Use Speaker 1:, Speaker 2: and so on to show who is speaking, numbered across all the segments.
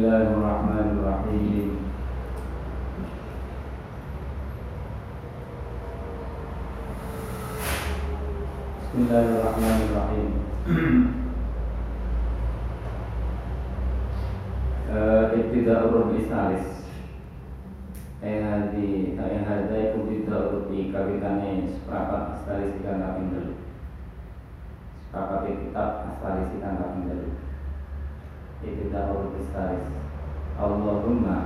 Speaker 1: Bismillahirrahmanirrahim. الرحمن الرحيم بسم الله الرحمن الرحيم ابتداء الربع الثالث Eh hadi, eh di kubita seprapat astalis ikan kapindel Seprapat kitab astalis ikan dulu dulu Ibtida urub isalis Allahumma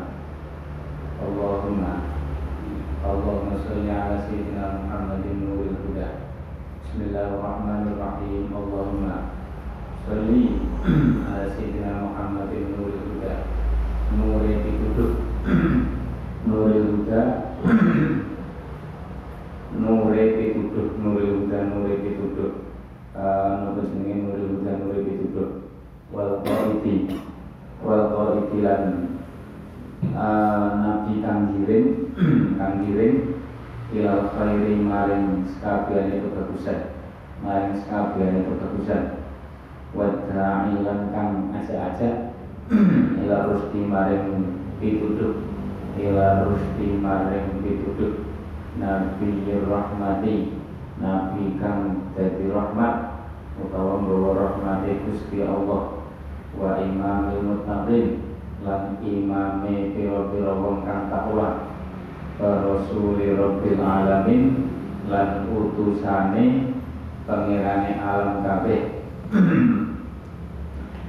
Speaker 1: Allahumma Allahumma salli ala sayyidina Muhammadin nuril huda. Bismillahirrahmanirrahim. Allahumma Salli ala Sayyidina Muhammadin Nuril Huda. Nuril Biduduk Nuril Huda. Nuril Biduduk Nuril Huda Nuril Biduduk Nuril jenenge Nuril Huda Nuril Biduduk Wal Qaidi Wal Qaidi lan Nabi kang giring kang giring ilal khairi maring sekabiane kebagusan maring sekabiane kebagusan. Wada'i lan kang aja-aja ila rusdi maring pituduh ila rusdi maring pituduh nabi rahmati nabi kang dadi rahmat utawa nggawa rahmati Gusti Allah wa imamil muttaqin lan imame pira-pira wong kang takwa Rasuli Rabbil Alamin lan utusane pangerane alam kabeh.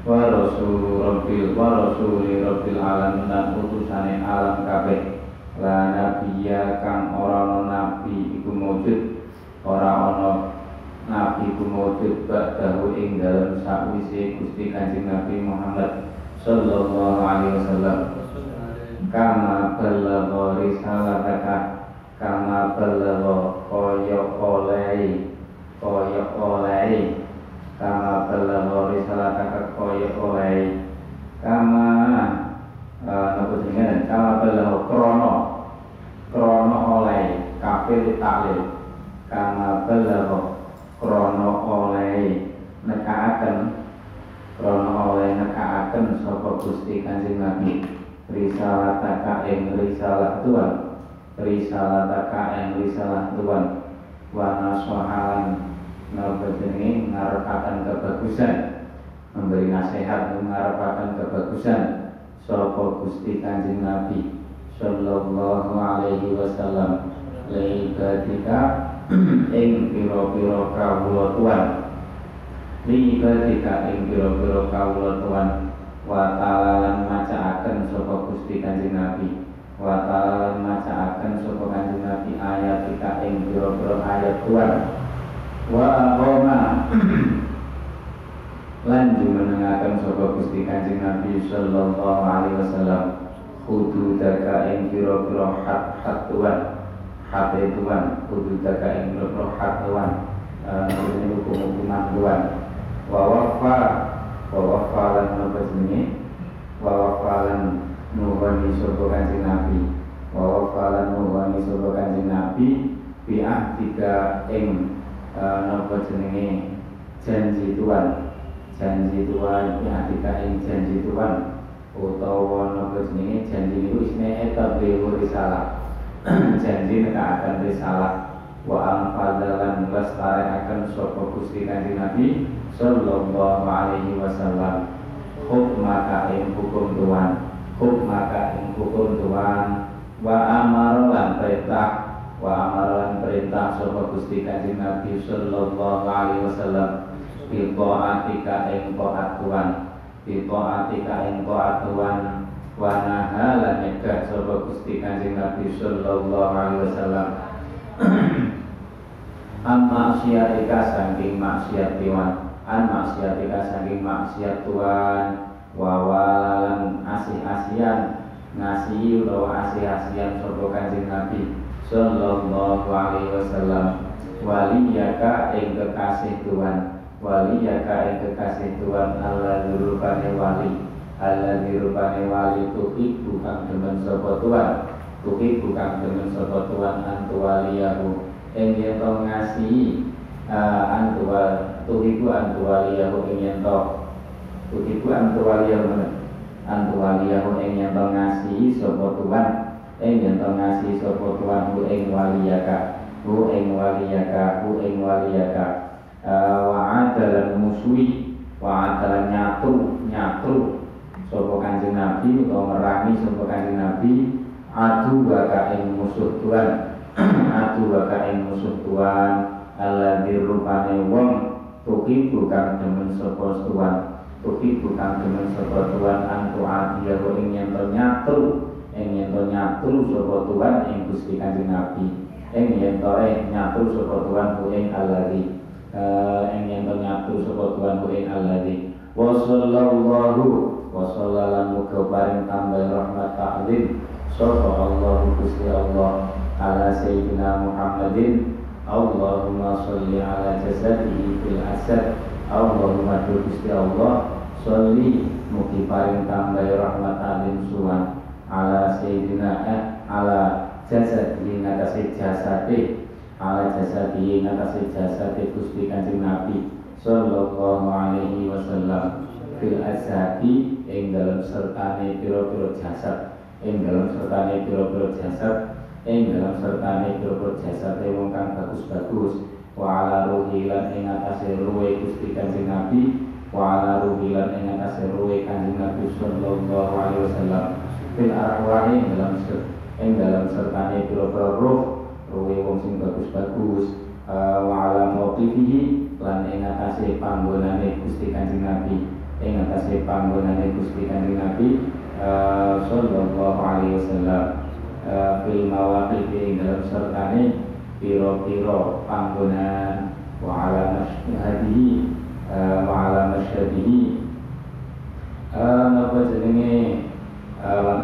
Speaker 1: Wa rasul rabbil wa rasuli rabbil alamin dan utusane alam kabeh. La nabiya kang ora ana nabi iku mujud ora ana nabi iku mujud ba'dahu ing dalem sakwise Gusti Kanjeng Nabi Muhammad sallallahu alaihi wasallam. Kama balagha risalataka kama balagha kaya oleh kaya oleh. Kama balagha risalataka kaya oleh. Kama napa jenenge? Kama balagha krana krana oleh kafir taklil. Kama balagha krana oleh. Nekaaken krana oleh nekaaken sapa Gusti Kanjeng Nabi risalataka ing risalah Tuhan risalataka ing risalah Tuhan wa nasohalan napa jenenge? Ngarepaken kebagusan. Memberi nasihat ngarepaken kebagusan sapa Gusti Kanjeng Nabi sallallahu alaihi wasallam. Leibadika ing pira-pira kawula Tuhan leibadika ing pira-pira kawula Tuhan wa lan macaaken sapa Gusti Kanjeng Nabi. Wa ta'ala lan macaaken sapa Kanjeng Nabi ayat kita ing pira-pira ayat Tuhan wa aqama lan jumenengaken sapa Gusti Kanjeng Nabi sallallahu alaihi wasallam. Hududaka ing pira-pira hak-hak Tuhan hak Tuhan hududaka ing pira-pira hak Tuhan ini hukum-hukuman Tuhan wa wafa wa wafa lan napa jenenge? Wa wafa lan nuwani sapa Kanjeng Nabi. Wa wafa lan nuwani sapa Kanjeng Nabi bi ahdika ing napa jenenge? Janji Tuhan. Janji Tuhan ya ahdika ing janji Tuhan. Utawa napa jenenge? Janji niku isine etablihu risalah. Janji nekaaken risalah wa anfadalan akan sapa Gusti Kanjeng Nabi sallallahu alaihi wasallam. Hukmaka ing hukum Tuhan hukmaka ing hukum Tuhan. Wa amarolan perintah wa amalan perintah sapa Gusti Kanjeng Nabi sallallahu alaihi wasallam. Bi atika ing taat Tuhan bi atika ing taat Tuhan. Wa nahala nyegah sapa Gusti Nabi sallallahu alaihi wasallam an maksiatika saking maksiat Tuhan. An maksiatika saking maksiat Tuhan. Wa walan asih-asian. Ngasihi utawa asih-asian sapa Kanjeng Nabi sallallahu alaihi wasallam. Waliyaka ing kekasih Tuhan. Waliyaka ing kekasih Tuhan. Allah dirupane wali. Allah dirupane wali tuhi bukan demen sapa Tuhan tuhi bukan demen sapa Tuhan antu waliyahu ing yen to ngasihi uh, antu tuhi ku antu waliyahu ing yen to. Tuhi ku antu waliyahu antu waliyahu ing yen to ngasihi sapa Tuhan. Ing yen to ngasihi sapa Tuhan ing waliyaka hu ing waliyaka hu ing waliyaka. Uh, wa adalan muswi wa adalan nyatu nyatu sapa kanjeng Nabi utawa merangi sapa kanjeng Nabi adu baka ing musuh Tuhan. Adu baka ing musuh Tuhan. Alladzi rupane wong tuki bukan demen sapa Tuhan. Tuki bukan demen sapa Tuhan antu adiya ing yen nyatu ing yen nyatu sapa Tuhan ing Gusti Kanjeng Nabi. Ing yen eh nyatu sapa Tuhan ing alladzi. Eh, ing yen nyatu sapa Tuhan ing alladzi. Wa sallallahu wa sallallahu muga rahmat Sapa Allah Gusti Allah ala Sayyidina Muhammadin. Allahumma salli ala jasadihi fil asad. Allahumma Gusti Allah Salli mugi paring tambah rahmat alim suwan ala Sayyidina eh ala jasadihi ngatasi jasadi ala jasadihi ngatasi jasadi Kanjeng Nabi Sallallahu alaihi wasallam. Fil asadi ing dalam sertane pira-pira jasad ing dalam sertane pira-pira jasad ing dalam sertane pira-pira jasad wong kang bagus-bagus. Wa ala ruhi lan ing atase ruhe Gusti Kanjeng Nabi wa ala ruhi lan ing atase ruhe Kanjeng Nabi sallallahu alaihi wasallam. Fil arwahi dalam ing dalam sertane pira-pira ruh ruhe wong sing bagus-bagus. Uh, wa ala mauqifihi lan ing atase panggonane Gusti Kanjeng Nabi. Ing atase panggonane Gusti Kanjeng Nabi Eh, sallallahu alaihi wasallam uh, fil mawaqif dalam sertane piro-piro panggonan wa ala masyhadihi uh, wa ala masyhadihi napa jenenge?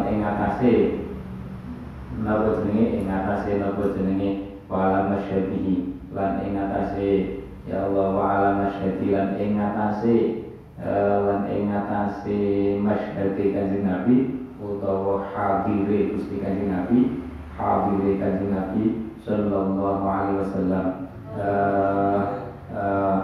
Speaker 1: Ing atase napa jenenge? Ing atase napa jenenge? Wa ala masyhadihi lan ing atase ya Allah wa ala masyhadi lan ing atase Eh, lan ing atase masyhade Kanjeng Nabi utawa hadire Gusti Kanjeng Nabi hadire Kanjeng Nabi sallallahu alaihi wasallam. Uh, uh,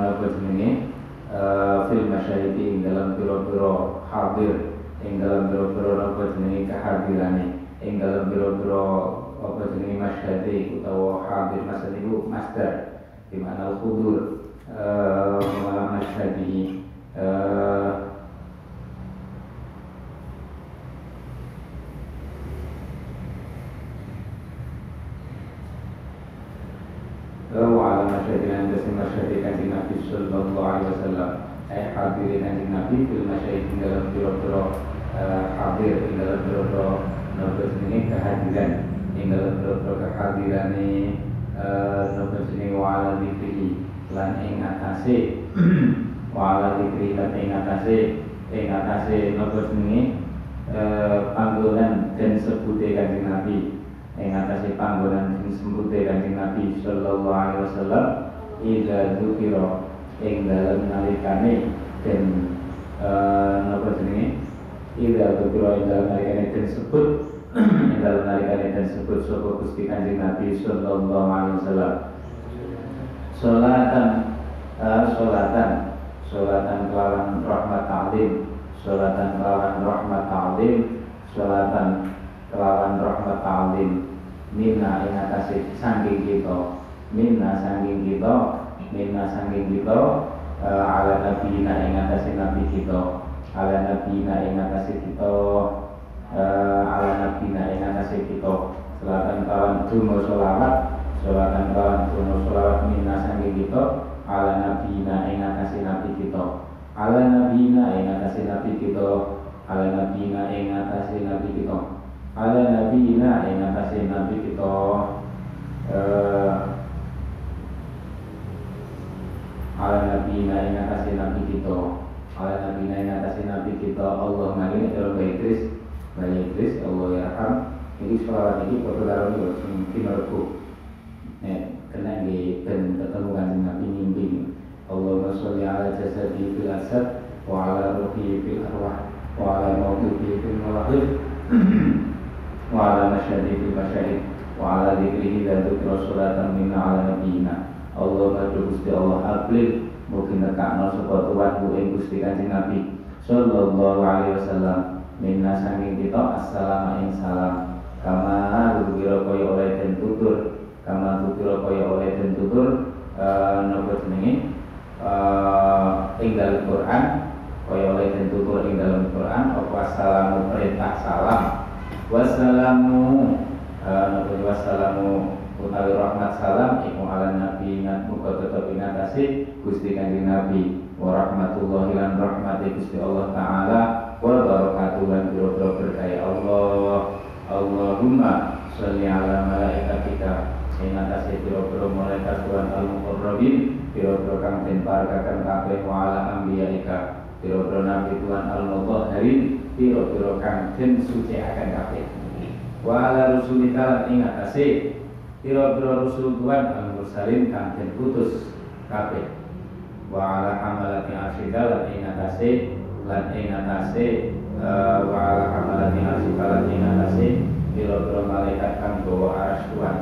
Speaker 1: napa jenenge? Uh, fil dalam pira-pira hadir ing dalam pira-pira napa jenenge kehadirane ing dalam pira-pira وبذل مشهديك وحاضر مسده مصدر بمعنى الحضور مشهده وعلى مشهدنا عند مشهد النبي صلى الله عليه وسلم أي حاضرين عند النبي في المشاهد dalam biro-biro hadir dalam biro-biro novel ini kehadiran. Ing dalam boro kehadirane nopo jenenge wala dikri lan ing atase wala dikri lan ing atase ing atase nopo jenenge panggonan dan sebute kanjeng Nabi. Ing atase panggonan dan sebute kanjeng Nabi sallallahu alaihi wasallam ila dzukira. Ing dalam nalikane dan nopo jenenge ila dzukira. Ing nalikane dan dalam nalikan dan sebut sopo Gusti Kanjeng Nabi sallallahu alaihi wasallam. Salatan uh, salatan salatan kelawan rahmat ta'lim salatan kelawan rahmat ta'lim salatan kelawan rahmat ta'lim minna ing atase sangking kita minna sangking kita minna sangking kita uh, ala nabiyina ing nabi kita ala nabiyina ing atase kita ala nabina ing atase kita. Selatan kawan duno solawat selatan kawan duno solawat minna sange kita ala nabina ing atase nabi kita. Ala nabina ing atase nabi kita ala nabina ing atase nabi kita. Ala nabina ing atase nabi kita. Ala nabina ing atase nabi kita. Ala nabina ing atase nabi kita. Allah ngene dalam Idris Bayi Idris Allah ya ini sholawat ini karo ini mungkin mereka nek kena di ben ketemu kan Nabi mimpi Allahumma sholli ala jasadi fil asad wa ala ruhi fil arwah wa ala mawqifi fil mawaqif wa ala masyadi fil masyahid wa ala dzikrihi dan dzikra salatan minna ala nabiyina Allahumma Gusti Allah ablil mungkin nekakno sapa tuan bu ing Gusti Kanjeng Nabi. Sallallahu alaihi wasallam. Minna sanging kita assalamu ing salam kama tukira kaya oleh den tutur. Kama tukira kaya oleh den tutur eh, napa jenenge? Eh, ing dalam Quran kaya oleh den tutur ing dalam Quran apa assalamu perintah salam. Wassalamu eh, napa wassalamu utawi rahmat salam iku ala nabi ingat muga tetep ingatasi Gusti Kanjeng Nabi. Wa rahmatullahi lan rahmati Gusti Allah taala wa barakatuh lan biro berkaya Allah Allahumma sholli ala malaikatika ing atase biro-biro malaikat Tuhan al-muqarrabin biro-biro kang den parakaken kabeh wa ala anbiyaika biro-biro nabi Tuhan al-mutahharin biro-biro kang den suciaken kabeh. Wa ala rusulika ing atase Piro-piro rusul Tuhan al mursalin kang den putus kabeh. Wa ala hamalati arsida lan ing atase lan ing atase eh, wa ala hamalati arsida lan ing atase piro-piro malaikat kang bawa aras Tuhan.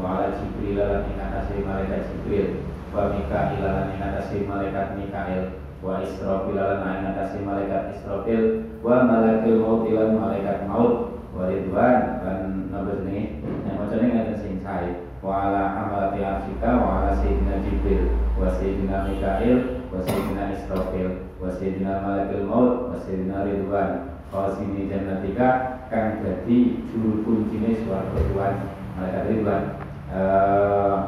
Speaker 1: Wa ala Jibril lan ing atase malaikat Jibril. Wa Mikail lan ing atase malaikat Mikail. Wa Israfil lan ing atase malaikat Israfil. Wa malakil maut lan malaikat maut. Wa Ridwan lan napa jenenge? Nek macane ngaten sing sae. Wa ala hamalati arsika wa ala sayyidina Jibril wa sayyidina Mikail wa sayyidina Israfil wa sayyidina malakil maut wa sayyidina Ridwan. Qasimi jannatika kang dadi juru kuncine swarga Tuhan malaikat Ridwan. Eh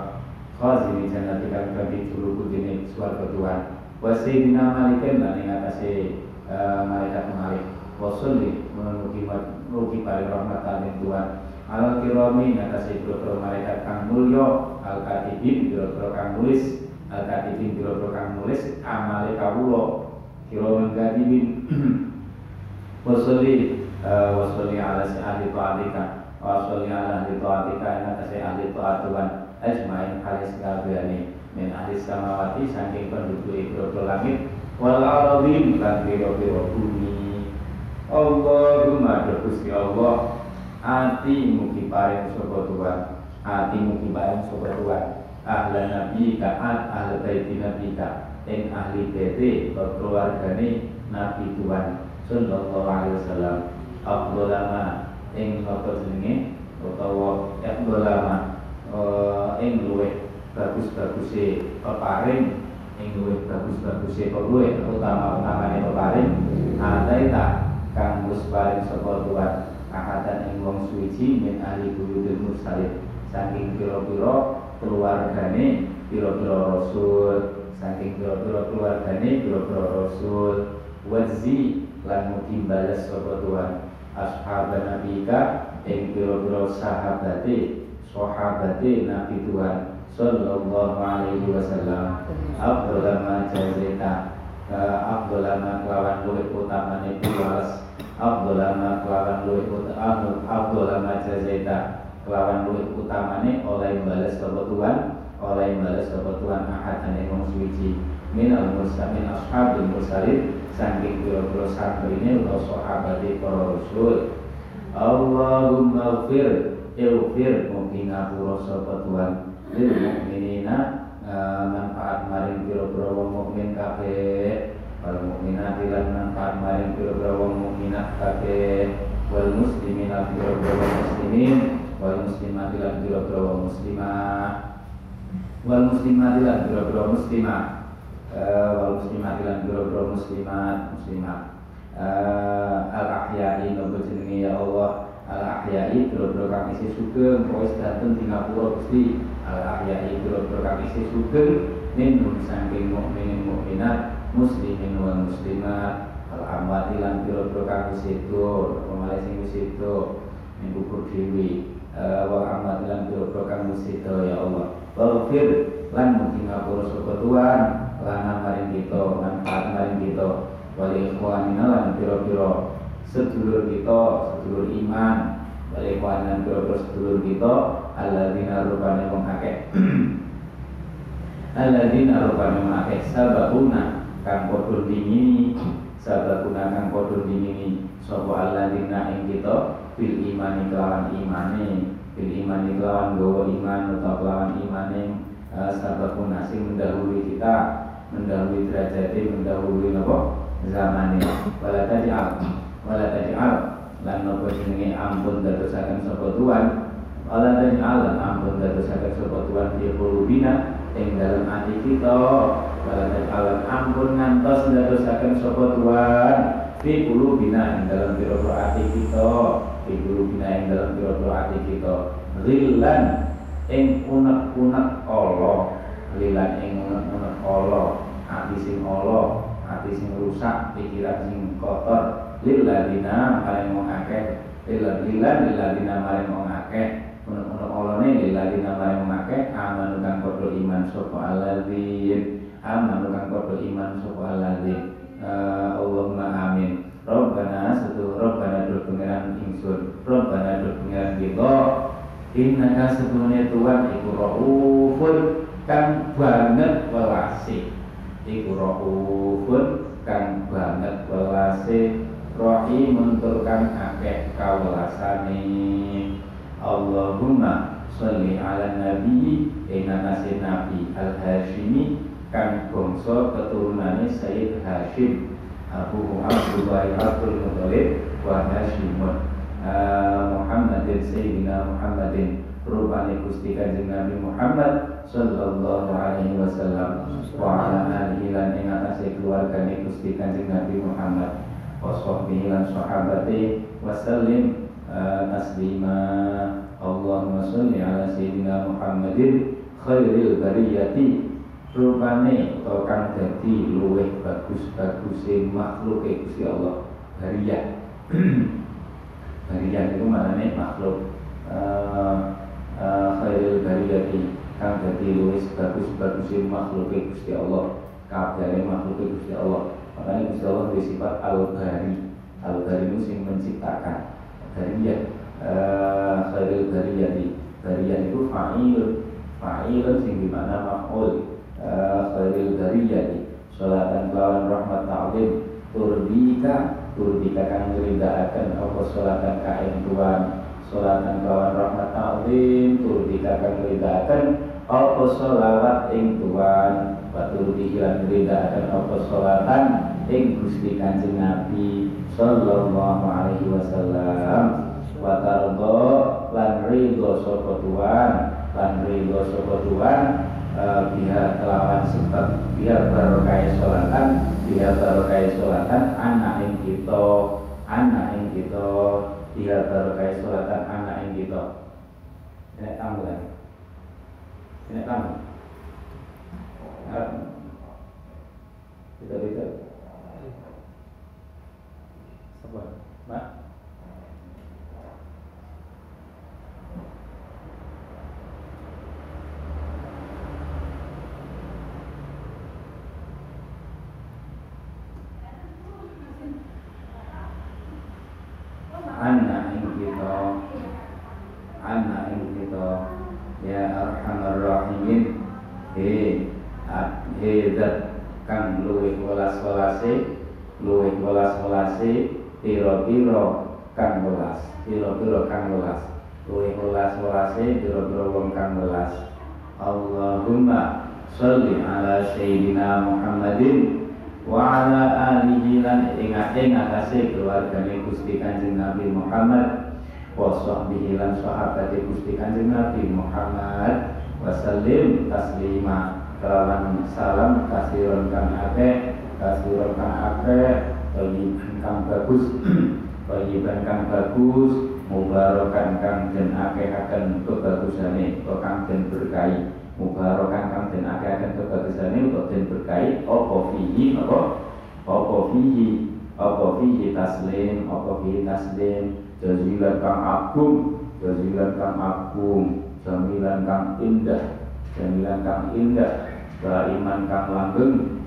Speaker 1: Khazini jannatika kang dadi juru kuncine swarga Tuhan. Wa sayyidina Malikin lan ing atase eh, malaikat Malik. Wa sholli menuki mugi paring rahmat ing Tuhan al kirami ngatasi biro malaikat kang mulya al katibin biro kang nulis al katibin biro kang nulis amale kawula kiraman katibin wasoli wasoli ala si ahli taatika wasoli ala ahli taatika ngatasi ahli taat Tuhan ajmain halis kabehane min ahli samawati saking penduduk biro langit wal arabin lan biro-biro bumi. Allahumma Gusti Allah ati mugi paring sapa Tuhan. Ati mugi paring sapa Tuhan. Ahla nabi ka ahli baiti nabi ka ing ahli bete keluargane nabi Tuhan. Sallallahu alaihi wasallam. Afdolama ing apa jenenge utawa afdolama ing luwih bagus-baguse peparing. Ing luwih bagus-baguse peluwih utama-utamane peparing. Ataita kang wis paring sapa Tuhan ahatan ing wong suci min ahli buyutil mursalin. Saking pira-pira keluargane pira-pira rasul saking pira-pira keluargane pira-pira rasul. Wazi lan mugi bales sapa Tuhan. Ashab nabika ing pira-pira sahabate sahabate nabi Tuhan sallallahu alaihi wasallam. Afdal ma jazaita afdal ma kelawan luwih utamane piwales Abdullah kelawan luwih utama Abdullah jazaita kelawan luwih utamane oleh balas kebutuhan oleh balas kebutuhan ahad ane wong suci. Min al mursalin ashabil mursalin saking pira-pira sabrine utawa sahabat para rasul. Allahumma ighfir ighfir mugi ngapura sapa Tuhan. Lil mukminina manfaat maring pira-pira wong mukmin kabeh wal mukminati lan manfaat maring pira-pira wong mukminat kabeh. Wal muslimin lan pira-pira wong muslimin. Wal muslimati lan pira-pira wong muslimah. Wal muslimati lan pira-pira muslimah. Wal muslimati lan pira-pira muslimat muslimat al ahyai nopo jenenge ya Allah. Al ahyai pira-pira kang isih sugeng pokoke sedanten ing ngapura Gusti. Al ahyai pira-pira kang isih sugeng min saking mukminin mukminat muslimin wal muslimat al amwati lan pira-pira kang wis sedo pemale sing wis sedo ning kubur dhewe. Wal amwati lan pira-pira kang wis sedo ya Allah. Waghfir lan mugi ngapura sapa Tuhan lan maring kita manfaat maring kita. Wal ikhwanina lan pira-pira sedulur kita sedulur iman. Wal ikhwanina pira-pira sedulur kita alladzina rupane wong akeh. Alladzina rupane wong akeh sababuna kang padha dingini sababuna kang padha dingini sapa alladzina ing kita bil imani kelawan imane bil imani kelawan gowo iman atau kelawan imane. Uh, sababuna sing mendahului kita mendahului derajatnya mendahului apa zamannya wala taj'al wala taj'al lan nopo jenenge ampun dadosaken sapa tuan Wala dan alam ampun dadosaken sapa tuan fi qulubina ing dalam hati kita Dan alam ampun ngantos dadosaken sapa tuan fi qulubina ing dalam pira-pira ati kita fi qulubina ing dalam pira-pira ati kita. Ghillan ing unek-unek Allah lilan ing unek-unek Allah ati sing Allah ati sing rusak pikiran sing kotor lil ladina maring wong akeh lil ladina maring wong akeh. Ono olone lilladzina maring make amanu kang padha iman sapa alladzin amanu kang padha iman sapa alladzin uh, Allahumma amin. Rabbana satu Rabbana dur pengiran ingsun. Rabbana dur pengiran kita. Innaka sebenarnya Tuhan iku raufun kang banget welase iku raufun kang banget welase rahimun tur akeh kawelasane. Allahumma sholli ala nabi nasir nabi al kan bangsa keturunane Sayyid Hashim Abu Abdullah Abdul Muthalib wa Hashimun uh, Muhammadin Sayyidina Muhammadin rupane Gusti Kanjeng Nabi Muhammad sallallahu alaihi wasallam wa ala alihi lan ing atase keluargane Gusti Kanjeng Nabi Muhammad wa sahbihi lan sahabate wasallim taslima. Allahumma sholli ala sayyidina Muhammadin khairil bariyati rupane utawa kang dadi luweh bagus-baguse makhluk e Gusti Allah bariyah bariyah itu maknane makhluk uh, uh, khairil bariyati kang dadi luweh bagus-baguse makhluk e Gusti Allah kabeh makhluk e Gusti Allah. Makanya Gusti Allah bersifat al-bari. Al-bari itu sing menciptakan. Bariyah uh, khairul bariyati. Bariyah itu fa'il. Fa'il sing di mana maf'ul uh, khairul bariyati salatan lawan rahmat ta'lim. Turbika turbika kang akan apa salatan kain tuan? Salatan lawan rahmat ta'lim. Turbika kang akan apa salawat ing tuan? Batur dihilang akan apa salatan ing Gusti Kanjeng Nabi sallallahu alaihi wasallam? Wa tardo lan ridho sapa tuan? Lan ridho sapa tuan biha kelawan sebab biha barokah sholatan biha barokah sholatan anak ing kita anak ing kita biha barokah sholatan anak ing kita. Ini tamu kan? Ini tamu? Kita bisa Sabar. Mak. Anna ing kita Anna ing kita Ya Arhamar Rahimin He He zat kang luwih welas-welase luwih welas-welase piro-piro kang welas piro-piro kang welas luwih welas-welase piro-piro wong kang welas Allahumma sholli ala sayyidina Muhammadin wa ala alihi lan ing ing atase keluargane Gusti Kanjeng Nabi Muhammad wa sahbihi lan sahabate Gusti Kanjeng Nabi Muhammad. Wa sallim taslima. Kelawan salam kasiron kang akeh kasiron kang Toyiban kang bagus Toyiban kang bagus Mubarokan kang den akehaken kebagusane Atau kang den berkahi. Mubarokan kang den akehaken kebagusane Atau den berkahi Apa fihi apa? Apa fihi? Apa fihi taslim? Apa fihi taslim? Jazilan kang agung Jazilan kang agung Jamilan kang indah Jamilan kang indah Baiman kang langgeng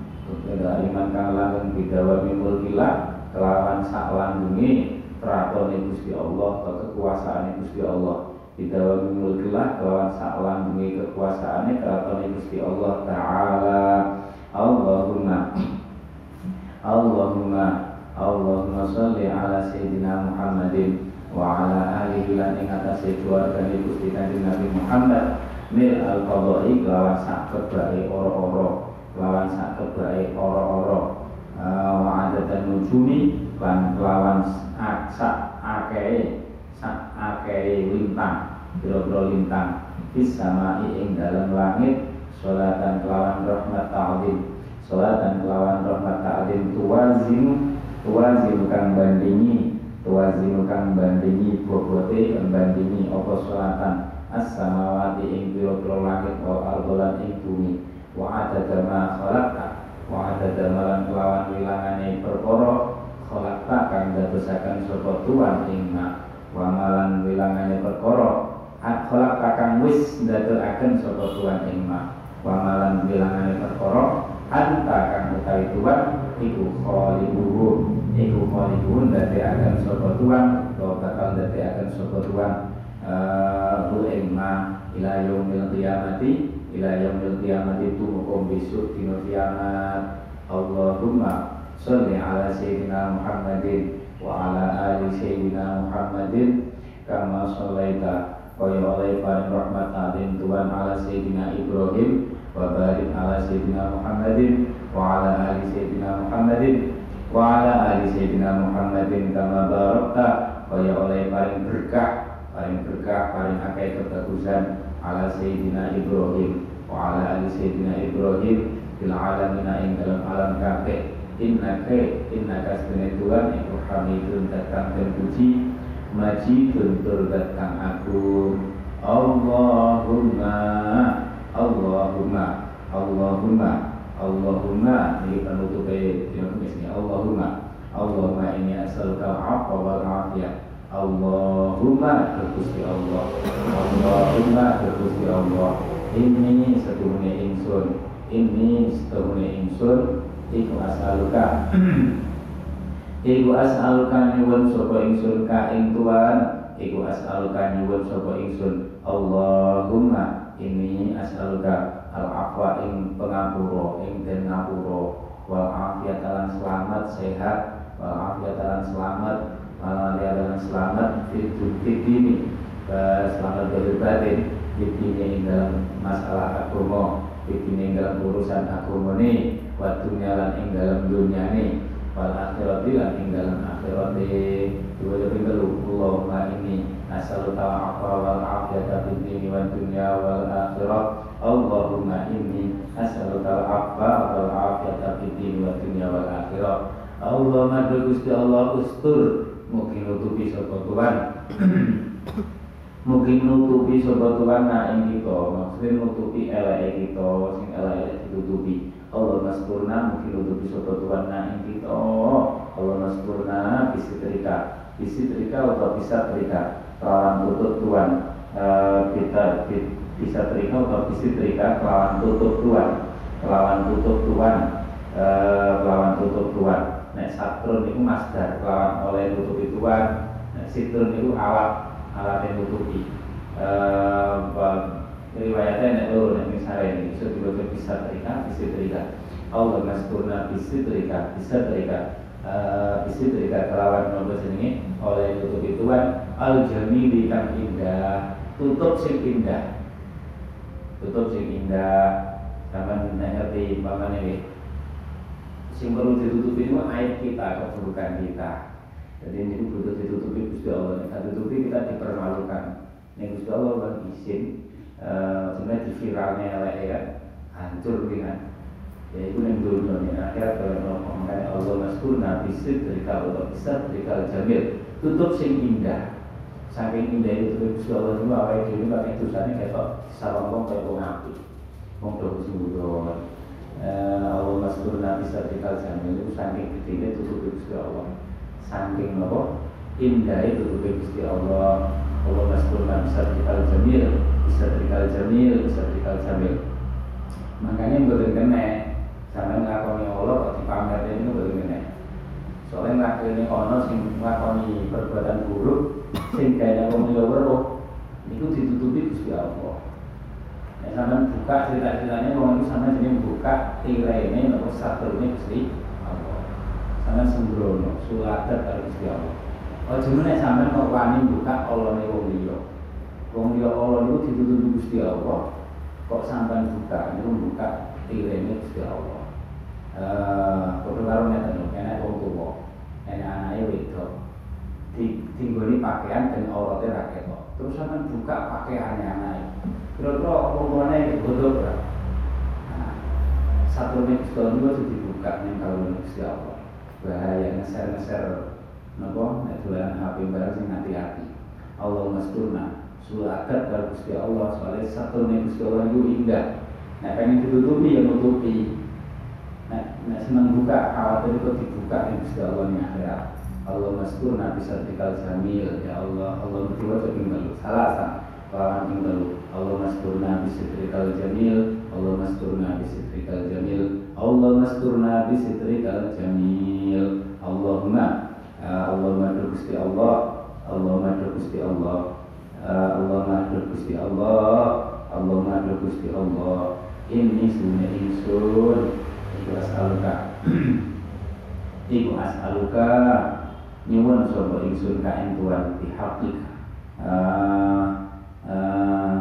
Speaker 1: Keda iman kang langgeng bidawa mimul kila kelawan sak langgengi kratone Gusti Allah atau kekuasaane Gusti Allah. Bidawa mimul kila kelawan sak langgengi kekuasaane kratone Gusti Allah taala. Allahumma Allahumma Allahumma sholli ala sayyidina Muhammadin wa ala alihi lan ing atase keluargane Gusti Kanjeng Nabi Muhammad. Mil al-qadai kelawan sak kebae ora-ora. Lawan sak kebae ora-ora wa adatan nujumi lan lawan sak akeh sak akeh lintang biro-biro lintang. Fis samai ing dalam langit salatan kelawan rahmat ta'zim salatan kelawan rahmat ta'zim tuwazim tuwazim kang bandingi tuwazim kang bandingi bobote bandingi apa salatan as-samawati ing biro-biro langit wa ardolan ing bumi. Wa adada ma khalaqta wa adada malan kelawan wilangane perkara khalaqta kang dadosaken sapa tuan ing ma wa malan wilangane perkara kholak kakang wis ndadekaken sapa tuan ing ma wa malan wilangane perkara anta kang utawi tuan iku khalibuhu iku khalibuhu ndadekaken sapa tuan utawa bakal ndadekaken sapa tuan hu ing ma ila yaumil ila yaumil qiyamati tumukum besok dina kiamat. Allahumma sholli ala sayyidina Muhammadin wa ala ali sayyidina Muhammadin. Kama shallaita kaya oleh paring rahmat adim Tuhan ala sayyidina Ibrahim wa barik ala sayyidina Muhammadin wa ala ali sayyidina Muhammadin wa ala ali sayyidina Muhammadin. Kama barakta kaya oleh paring berkah paring berkah paring akeh kebagusan ala sayyidina Ibrahim wa ala ali sayyidina Ibrahim fil alamin ing dalam alam kabeh. Innaka innaka sebenarnya Tuhan iku hamidun datang dan puji maji tuntur datang aku Allahumma Allahumma Allahumma Allahumma. Ini penutup ini Allahumma. Allahumma ini asal kau apa wal afiyah Allahumma berkusti Allah. Allahumma berkusti Allah. Ini setuhnya insun ini setuhnya insun iku asaluka. Iku asaluka nyuwun sapa ingsun ka ing Tuhan. Iku asaluka nyuwun sapa ingsun. Allahumma ini asaluka. Al afwa ing pengapura ing den ngapura. Selamat sehat. Wal afiat lan selamat wal afiat lan selamat fit ini selamat dari batin ini dalam masalah agama ini dalam urusan agama ini waktunya lan dalam dunia ini wal akhirat lan ing dalam akhirat dua lebih telu Allahumma ini asal ta'afa wal afiyata fid dini wal dunya wal akhirat. Allahumma inni asal ta'afa wal afiyata fid dini wal dunya wal akhirat. Allahumma Gusti Allah ustur mungkin nutupi sapa Tuhan. Mungkin nutupi sapa Tuhan na ing kita. Maksudnya nutupi eleke kita sing elek ditutupi. Allah naspurna mungkin nutupi sapa Tuhan na ing kita. Allah naspurna bisitrika bisitrika atau bisa terika kelawan tutup Tuhan. Kita bisa terika atau bisitrika kelawan tutup Tuhan. Kelawan tutup Tuhan. Kelawan tutup Tuhan nek satrun itu masdar kelawan oleh tutupi Tuhan. Nek sitrun itu alat alat yang nutupi riwayatnya nek loro nek misalnya ini bisa dibaca bisa terika bisa terika. Allah maskurna bisa terika bisa terika. Bisa terika kelawan nopo jenenge? Oleh nutupi Tuhan. Al jamili kang indah tutup sing indah. Tutup sing indah. Nek ngerti pamane iki sing perlu ditutupi itu aib kita keburukan kita jadi ini butuh ditutupi Gusti Allah. Kita tutupi kita dipermalukan. Ini Gusti Allah kan izin sebenarnya di viralnya elek ya hancur kan. Ya itu yang dunia ini akhirnya kalau makanya Allah maskur nabi dari kalau bisa dari kalau jamil tutup sing indah. Saking indah itu Gusti Allah itu apa itu ini pakai tulisannya kayak sawang kayak wong api. Wong do sembrono. Allah maskur nabi dari kalau jamil itu saking gede tutup Gusti Allah. Saking nopo? Indah itu tuh Gusti Allah. Allah maskulna bisa dikal jamil bisa jamil bisa jamil. Makanya yang kena. Sama ngakoni Allah kok dipamernya itu betul kena. Soalnya ngakoni ono sing ngakoni perbuatan buruk sing kaya liya weruh itu ditutupi Gusti Allah Ya, sama buka cerita-ceritanya orang itu sama jadi buka tirai ini nopo satu ini Gusti sampean sembrono suladat karo Gusti Allah. Aja meneh sampean kok wani buka Allahne wong liya. Wong liya Allah niku ditutupi Gusti Allah. Kok sampean buka niku buka tirene Gusti Allah. Eh padha karo ngeten lho enek wong tuwa enek anake wedok. Di tinggoni pakaian dan auratnya ra ketok. Terus sampean buka pakaiannya anak. Kira-kira bodoh berapa? Nah, satu nih Gusti juga sudah dibuka nih kalau Gusti Allah. Bahaya ngeser-ngeser nopo nek dolan HP bareng sing hati-hati. Allah masturna surah akad kalau Gusti Allah soalnya satu nih Gusti Allah itu indah. Nah pengen ditutupi ya nutupi. Nah, nah senang buka khawatir itu dibuka nih Gusti Allah nih akhirat. Allah maskur nabi sertikal jamil ya Allah Allah berdua tinggal salah sah lawan tinggal Allah maskur nabi sertikal jamil Allah maskur nabi sertikal jamil Allah maskur nabi sertikal jamil. Allahumma Allahumma Gusti Allah Allahumma Gusti Allah Allahumma Gusti Allah Allahumma Gusti Allah. Ini sunnya insun. Iku as'aluka. Iku as'aluka. Nyuwun sapa ingsun ka ing Tuhan uh, uh,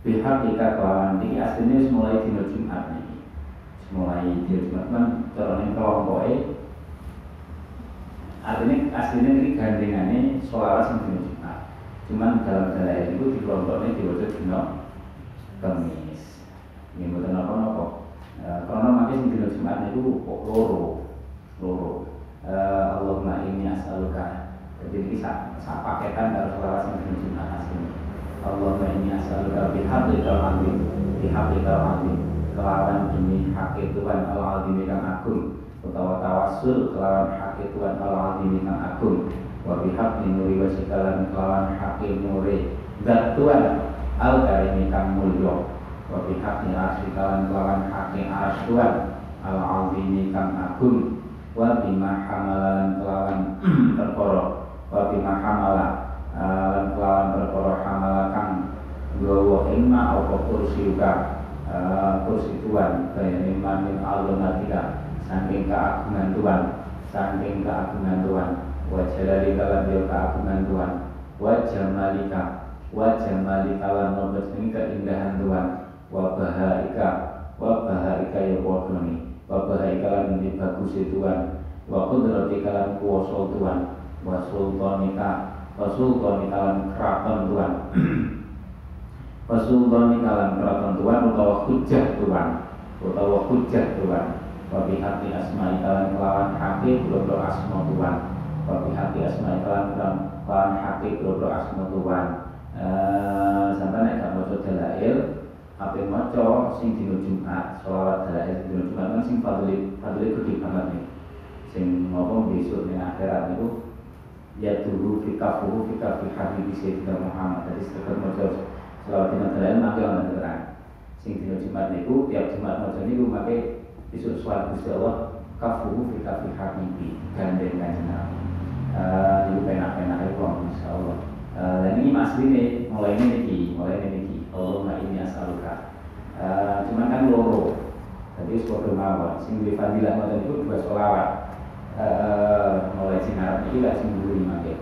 Speaker 1: bihaqika kelawan iki asline mulai dina Jumat niki mulai dina Jumat. Kan cara ning kelompoke artinya aslinya ini gandengane sholawat sing dina Jumat. Cuman dalam dalam itu di kelompoknya diwajib dina Kamis ini bukan apa-apa Eh, karena makin dina Jumat itu loro. Loro. Uh, Allahumma inni as'aluka jadi sak, sak paketan dari selawat yang dina Jumat asli Allahumma inni as'aluka bihablika al-azim bihablika al-azim kelawan demi hak Tuhan al-azim yang agung utawa tawasul kelawan hak Tuhan al-azim yang agung. Wa bihabli nuri wa kelawan hak nuri dan Tuhan al-karim kang mulya. Wa bihaqi arsy kalan kelawan haqi arsy Tuhan al azimi kang agung. Wa bima hamalan kelawan perkara wa bima hamala lan kelawan perkara hamala kang gawa imma apa kursi uga kursi Tuhan kaya lima min alunatika saking keagungan Tuhan saking keagungan Tuhan wa jalali kalan dia keagungan Tuhan wa jamalika wa jamalika lan nombor keindahan Tuhan wa bahaika wa bahaika ya wa bahaika lan bagus Tuhan wa kudratika lan kuwasa Tuhan wa sultanika wa sultanika lan keraton Tuhan. Wa sultanika lan keraton Tuhan utawa hujah Tuhan utawa hujah Tuhan. Wa bihati asma'ika lan kelawan hati bro asma Tuhan. Wa bihati asma'ika lan kelawan hati bro asma Tuhan. Eh, sampai nek gak maca dalail Ape maca sing dina Jumat, selawat dalail dina Jumat kan sing fadli fadli gede banget nih. Sing ngopo besok ning akhirat niku ya tuhu fi kafuhu fi kafi habibi sayyidina Muhammad. Jadi sekedar maca selawat dina dalail mangke ana terang. Sing dina Jumat niku tiap Jumat maca niku make besok suara Gusti Allah kafuhu fi kafi habibi gandeng kanjeng Nabi. Eh niku penak-penak iku insyaallah. Eh dan ini masline mulai ini niki, mulai ini niki. Allahumma ini as'aluka uh, cuman kan loro jadi sepodo mawon sing di fadilah ngoten itu dua selawat uh, mulai sing Arab iki lak sing mburi mangke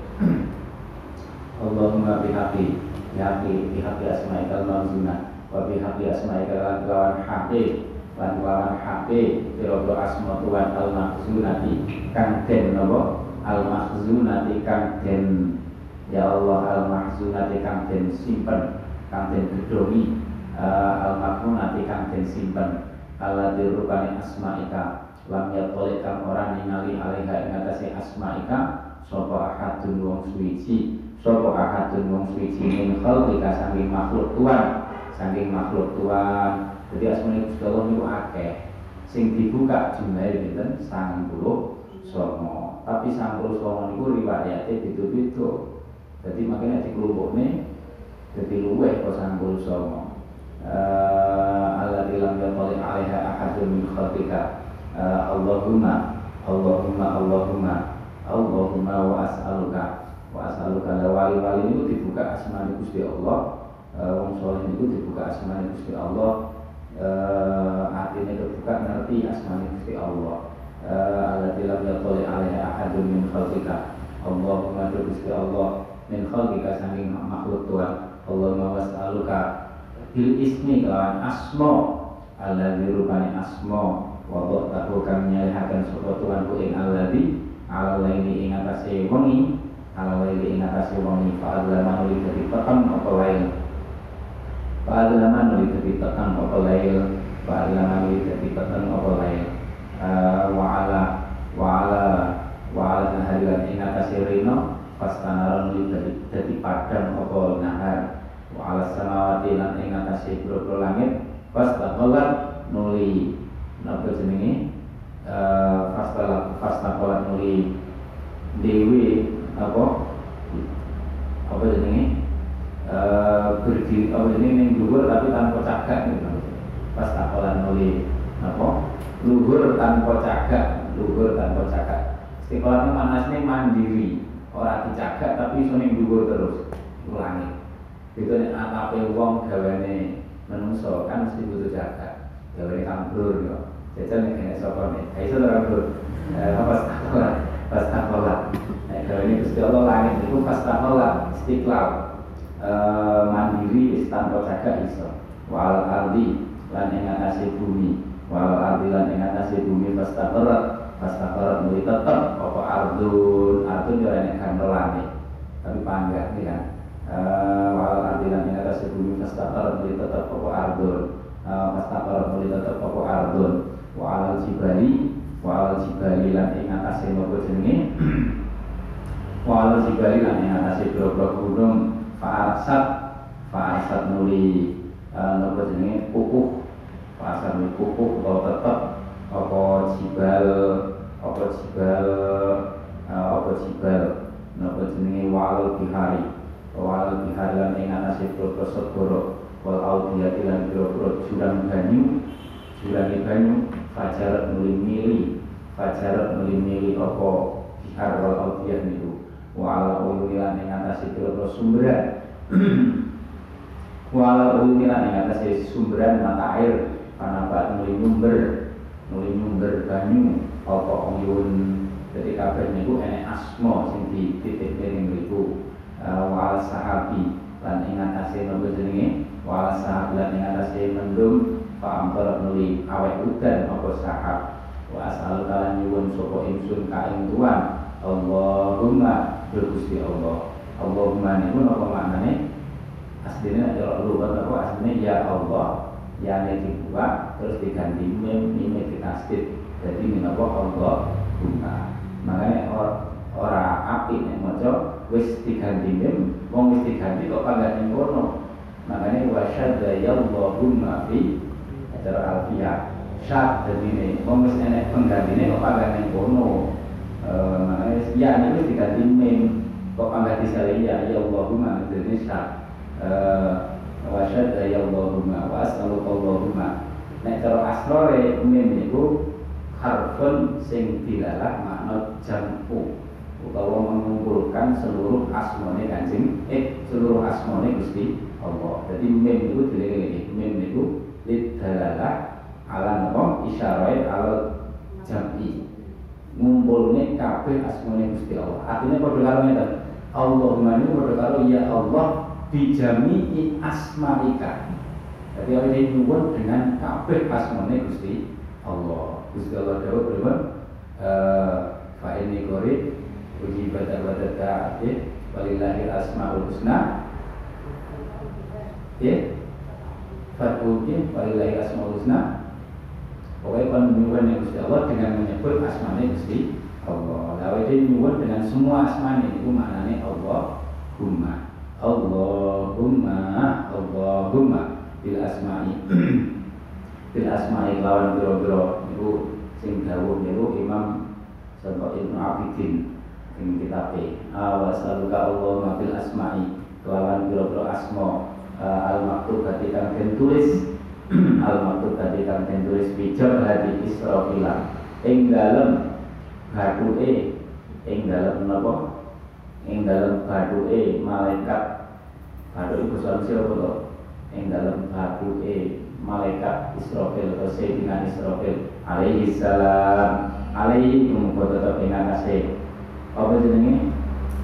Speaker 1: Allahumma bihaqi bihaqi bihaqi asma'ikal manzuna wa bihaqi asma'ikal lan lawan haqi lan lawan haqi pira-pira asma Tuhan al mahzunati kang den napa al mahzunati kang den ya Allah al mahzunati kang den simpen kang den gedhongi uh, al nanti kang den simpen. Ala dirubani asmaika lam yatole kang ora ningali alaiha ing atase asmaika sapa ahadun wong suwiji sapa ahadun wong suwiji min khalqika saking makhluk Tuhan saking makhluk Tuhan. Jadi asmane Gusti Allah niku akeh. Sing dibuka jumlahe pinten 90 songo tapi 90 songo niku riwayate beda-beda. Jadi makanya dikelompokne jadi luweh kok sanggul songo Allah bilang yatalik alaiha ahadun min khalqika eh, Allahumma Allahumma Allahumma Allahumma wa as'aluka wa as'aluka. La wali-wali itu dibuka asmani Gusti Allah eh, wong soleh itu dibuka asmani Gusti Allah uh, artinya kebuka ngerti asmani Gusti Allah. Allah bilang yatalik alaiha ahadun min khalqika. Allahumma Gusti Allah min khalqika saking makhluk Tuhan. Allahumma was'aluka bil ismi kelawan asmo Allah dirupani asmo wadok tahu kami nyalihakan sopo Tuhan ku ing alladhi ala laili ing atase wengi ala laili ing atase wengi. Fa adlama nuli dadi peteng apa lain fa adlama nuli dadi peteng apa lain fa adlama nuli dadi peteng apa lain wa ala wa ala wa ala harilan ing atase rino pastanara nuli dadi dadi padang apa nahar. Wa ala samawati lan ing atase boro langit pastaqalat nuli napa jenenge? Fasta fastaqalat nuli dewi apa? Apa jenenge? Berdiri apa jenenge? Ning dhuwur tapi tanpa cagak gitu fastaqalat nuli apa? Luhur tanpa cagak luhur tanpa cagak. Istiqolah itu manasnya mandiri. Orang dicagak tapi iso dhuwur terus ulangi. Itu nek atape wong gawane menungso kan mesti butuh jaga gawane kambrur yo jajan kene sapa nek iso ora kambrur pas takola pas takola nek gawane Gusti Allah langit itu pas takola istiqlal mandiri tanpa jaga iso wal ardi lan ing atase bumi wal ardi lan ing atase bumi pas takola pas takola muli tetep apa ardun ardun? Yo nek kandelane tapi panggah nih kan wal ardilan ing atas bumi fastaqar muli tetap apa ardun fastaqar muli tetap apa ardun wa alal jibali wa alal jibali lan ing atas napa jenenge? Wa alal jibali lan ing atas boro gunung. Fa'arsat muli napa jenenge? Kukuh. Fa'arsat muli kukuh bahwa tetap apa jibal apa jibal apa jibal? Napa jenenge? Walal bihari. Wal bihalan ing atase boro segoro. Wal audiyati lan boro jurang banyu jurang banyu fajarat nuli mili fajarat nuli mili apa bihar wal audiyah niku. Wal uyuni lan ing atase boro sumberan wal uyuni lan ing atase sumberan mata air. Panabat nuli nyumber nuli nyumber banyu apa uyun jadi kabeh niku enek asma sing dititik ning mriku. Wal sahabi lan ing atase nopo jenenge? Wal sahabi lan ing ambar nuli awet udan apa sahab? Wa asal kala nyuwun sapa ingsun ka ing tuan. Allahumma Gusti Allah. Allahumma niku napa maknane? Aslinya cara lugat apa aslinya ya Allah. Ya dibuat terus diganti mim mim ditasdid jadi minapa Allah guna makanya ora api nek maca wis diganti mim wong wis diganti kok kagak kono makanya wasyadda ya Allahumma fi acara alfiyah syad jadi ini wis enek penggantine kok kagak ning kono makanya ya ini diganti mim kok kagak disale ya ya Allahumma jadi syad wasyadda ya Allahumma wa as'aluka Allahumma. Nek cara asrore mim niku harfun sing dilalah makna jampu utawa mengumpulkan seluruh asmone kancing eh seluruh asmone Gusti Allah. Jadi mem itu dilek-lek mem itu lidalalah ala napa isyaraat ala jam'i. Ngumpulne kabeh asmone Gusti Allah. Artinya padha karo ngeten. Allahumma ini padha karo ya Allah bijami'i asma'ika. Jadi awake nyuwun dengan kabeh asmone Gusti Allah. Gusti Allah dawuh pripun? Eh fa ini qorib Puji baca baca ta'ati Walillahil asma'ul husna Ya Fatbuki Walillahil asma'ul husna. Pokoknya kan menyuwun yang Gusti Allah dengan menyebut asmane Gusti Allah. Lalu dia menyuwun dengan semua asmane Itu maknanya Allah Humma Allahumma Allahumma. Bil asma'i. Bil asma'i lawan biro-biro Itu sing dawuh niku Imam Sampai Ibnu Abidin ing kitabe. Wa saluka Allah bil asma'i kelawan biro-biro asma al maktub hati kang den tulis. Al maktub hati kang den tulis bijak hati Israfila ing dalem bathuke ing dalem napa? Ing dalem malaikat. Bathuke basa sira apa to? Ing dalem malaikat Israfil atau Sayyidina Israfil. Alaihi salam. Alaihi mumko tetep ing atase apa jenenge?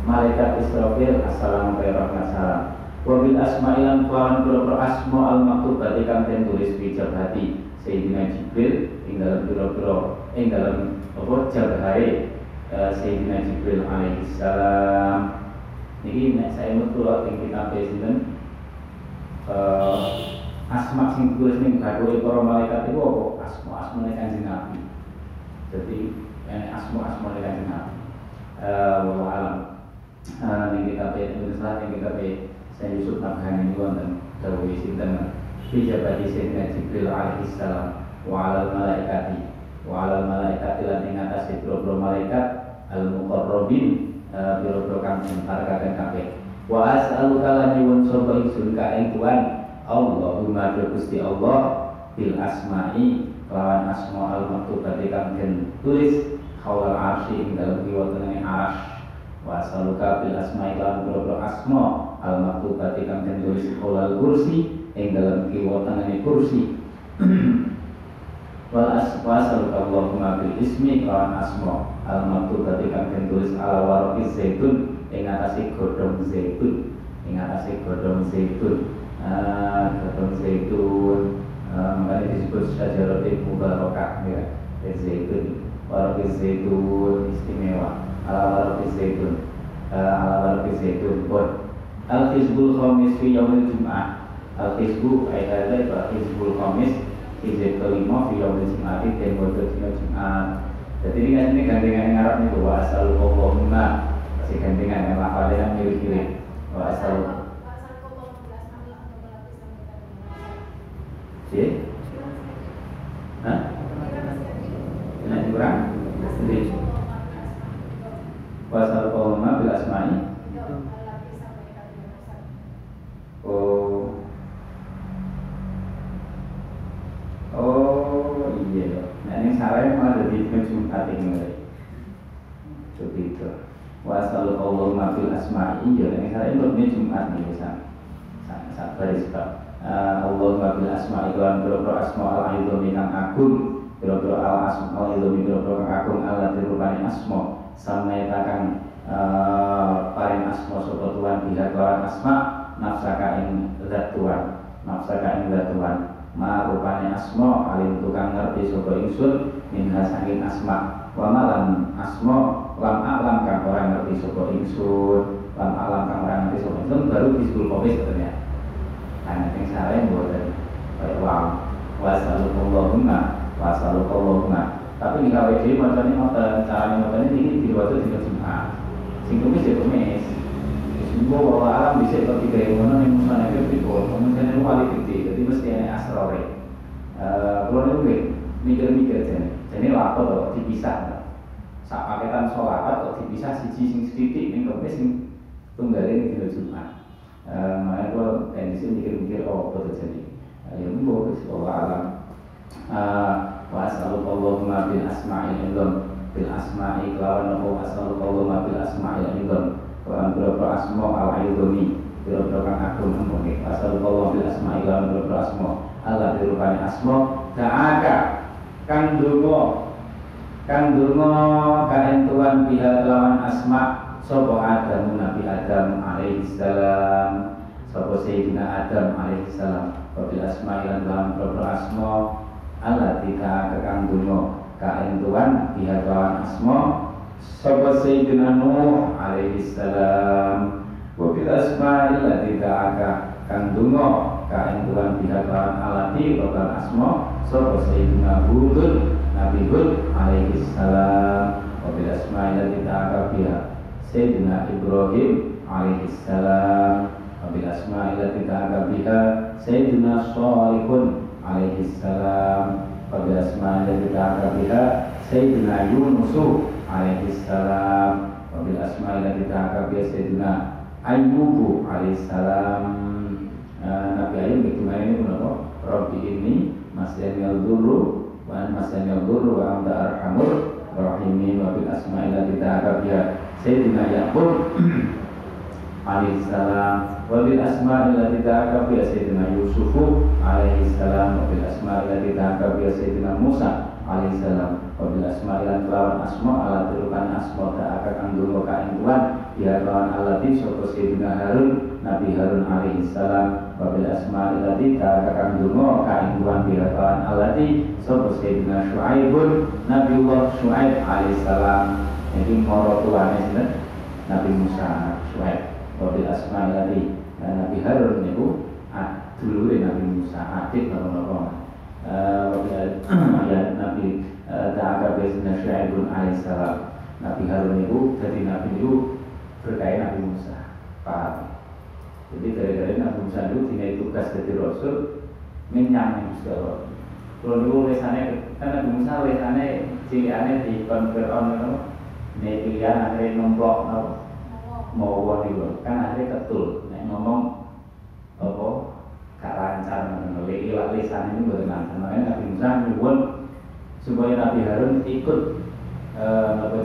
Speaker 1: Malaikat Israfil assalamualaikum salam wabil asma'ilan kelawan pura asma al maktub berarti kang den tulis bijak hati Sayyidina Jibril ing dalam biro-biro ing dalam apa jabhare uh, Sayyidina Jibril alaihi salam. Niki nek saya metu ing kitab sinten? Uh, asma sing tulis ning bakule para malaikat itu apa? Asma asma kanjeng Nabi. Jadi ini asma asma kanjeng Nabi. Wallahu alam. Uh, ning kitab ini salah ning kitab saya Yusuf Nabhani ini wonten dawuh sinten? Fi jabati Sayyidina Jibril alaihi salam wa alal malaikati wa alal malaikati lan ing atase boro malaikat al muqarrabin eh, biro-biro kang hargaken kabeh. Wa as'aluka lan nyuwun sapa ingsun ka ing Tuhan? Allahumma Gusti Allah bil asma'i lawan asma al maktubati kang den tulis khawal arsy ing dalem kiwa tengene arsy. Wa as'aluka bil asma'i lawan biro-biro asma al maktubati kang den tulis khawal kursi ing dalam kiwa tangane kursi. Wal asfasal Allahumma bil ismi kawan asma. Al maktubati kang den tulis ala warqi zaitun ing atase godhong zaitun. Ing atase godhong zaitun. Ah godhong zaitun. Ah, makanya disebut syajaratul mubarakah ya zaitun. Warqi zaitun istimewa. Ala warqi zaitun. Ah, ala warqi zaitun al hizbul khamis fi yaumil jum'ah. Al-Hizbu ayat itu Al-Hizbul Khamis Hizib kelima Fiyawil Jum'ati Dan Bodoh Dino Jum'at Jadi ini kan ini gandengan yang Arab nih Wa asal Allahumma Masih gandengan yang lafadnya yang mirip-mirip Wa asal Si? Hah? Enak kurang? Sendiri Wa asal Allahumma Bila asma'i Oh Oh iya, nah ini sarai malah jadi Jumat ini Seperti itu. Wasalu Allah iya, ini sarai ini Jumat nih bisa. Sabar sebab Allah mafil asma'i kawan berobro asma al aidhomi kang agung berobro al asma al aidhomi berobro kang agung Allah dirupani asma sampai takang paring asma sopo Tuhan bila kawan asma nafsaka ing zat Tuhan nafsaka ing zat Tuhan. Ma rupane asma alim tukang ngerti sapa ingsun min hasangin asma. Wa malam asma lam alam kang ora ngerti sapa ingsun lam alam kang ora ngerti sapa ingsun baru disebut komis katanya ana sing sare mboten kaya wa wa sallallahu wa sallallahu tapi kalau dia macamnya motor caranya motornya ini di Jumat sing komis ya komis semua bahwa alam bisa ketika yang mana yang musnah itu people, kemudian itu paling gede, jadi mesti ada asrore. Kalau ini mikir-mikir jadi, jadi lapor dipisah. Saat paketan sholat atau dipisah siji sing sedikit ini kemudian sing tunggalin di Jumat. Makanya kalau tendensi mikir-mikir oh betul jadi. Ya mungkin bahwa alam. Wa as'alullah bil asma'il indom bil asma'i kelawan wa as'alullah bil asma'il indom Quran berapa asma al aidumi berapa kang agung mungkin asal Allah bil asma ilan berapa asma. Allah dirupani asma. Ta'aka kang dungo kang dungo kaen tuan pihak lawan asma sopo Adam Nabi Adam alaihi salam. Sopo Sayyidina Adam alaihi salam. Wabil asma ilan lawan berapa asma? Allah tidak kang dungo. Kaen tuan pihak lawan asma. Sahabat Sayyidina Nuh alaihi salam. Wa bil asma'il lati ta'aka kang dungo. Kain Tuhan pihak lawan alati bakal asma? Sahabat Sayyidina Hudun Nabi Hud alaihi salam. Wa bil asma'il lati ta'aka pihak Sayyidina Ibrahim alaihi salam. Wa bil asma'il lati ta'aka pihak Sayyidina Salihun alaihi salam. Wa bil asma'il lati ta'aka pihak Sayyidina Yunusu alaihi salam. Wabil asma'i lati ta'aka biya sayyidina Ayyubu alaihi salam. Nabi Ayyub itu ini menapa Rabbi ini masyan yaldurru wa an masyan yaldurru wa anta arhamur rahimin. Wabil asma'i lati ta'aka biya sayyidina Yaqub alaihi salam. Wabil asma'i lati ta'aka biya sayyidina Yusufu alaihi salam. Wabil asma'i lati ta'aka biya sayyidina Musa alaihissalam wabil asma ilan kelawan asma ala tirukan asma ta'aka kang dungo kain tuan biha lawan alati sapa Sayyidina Harun Nabi Harun alaihi salam. Wabil asma illati kakang dungo kaingguan biha lawan alati sapa Sayyidina Syuaibun Nabiullah Syuaib alaihi salam ini moro tuane sinten? Nabi Musa Syuaib wabil asma illati Nabi Harun niku dulure Nabi Musa adik napa-napa. Ya Nabi Ta'aka Sayyidina Syuaibun alaihi salam. Nabi Harun itu jadi Nabi itu berkait Nabi Musa. Paham? Jadi gara-gara Nabi Musa itu tidak tugas jadi Rasul Gusti Allah. Kalau dulu lesane kan Nabi Musa lesane ciliannya di konferon pilihan akhirnya nomplok no, mau uang itu kan akhirnya ketul. Nih ngomong apa? Gak lancar ngeli ilat lisan ini bukan lancar. Makanya Nabi Musa nyuwun supaya Nabi Harun ikut eh, apa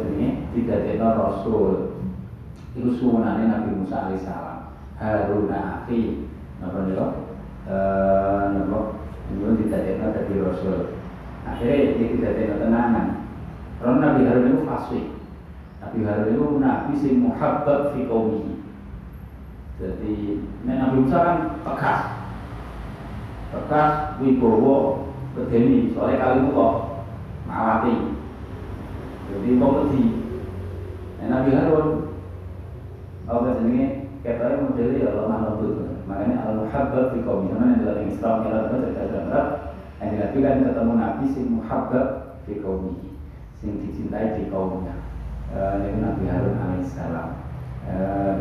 Speaker 1: tidak ada Rasul. Itu sunnahnya Nabi Musa alaihissalam Harun akhi. Napa niku eh napa? Itu didadekno dadi rasul. Akhirnya dia didadekno tenangan karena Nabi Harun itu fasih Nabi Harun itu nabi sing muhabbab fi jadi Nabi Musa kan tegas. Tegas wibowo bedeni soalnya kali kok mawati. Jadi mau Nabi Harun apa jenenge katanya modelnya ya lemah lembut. Makanya al muhabbab fi kaum karena yang dalam Islam yang dalam cerita cerita yang dilakukan ketemu Nabi si muhabbab fi kaum sing dicintai di kaumnya ini Nabi Harun alaihissalam.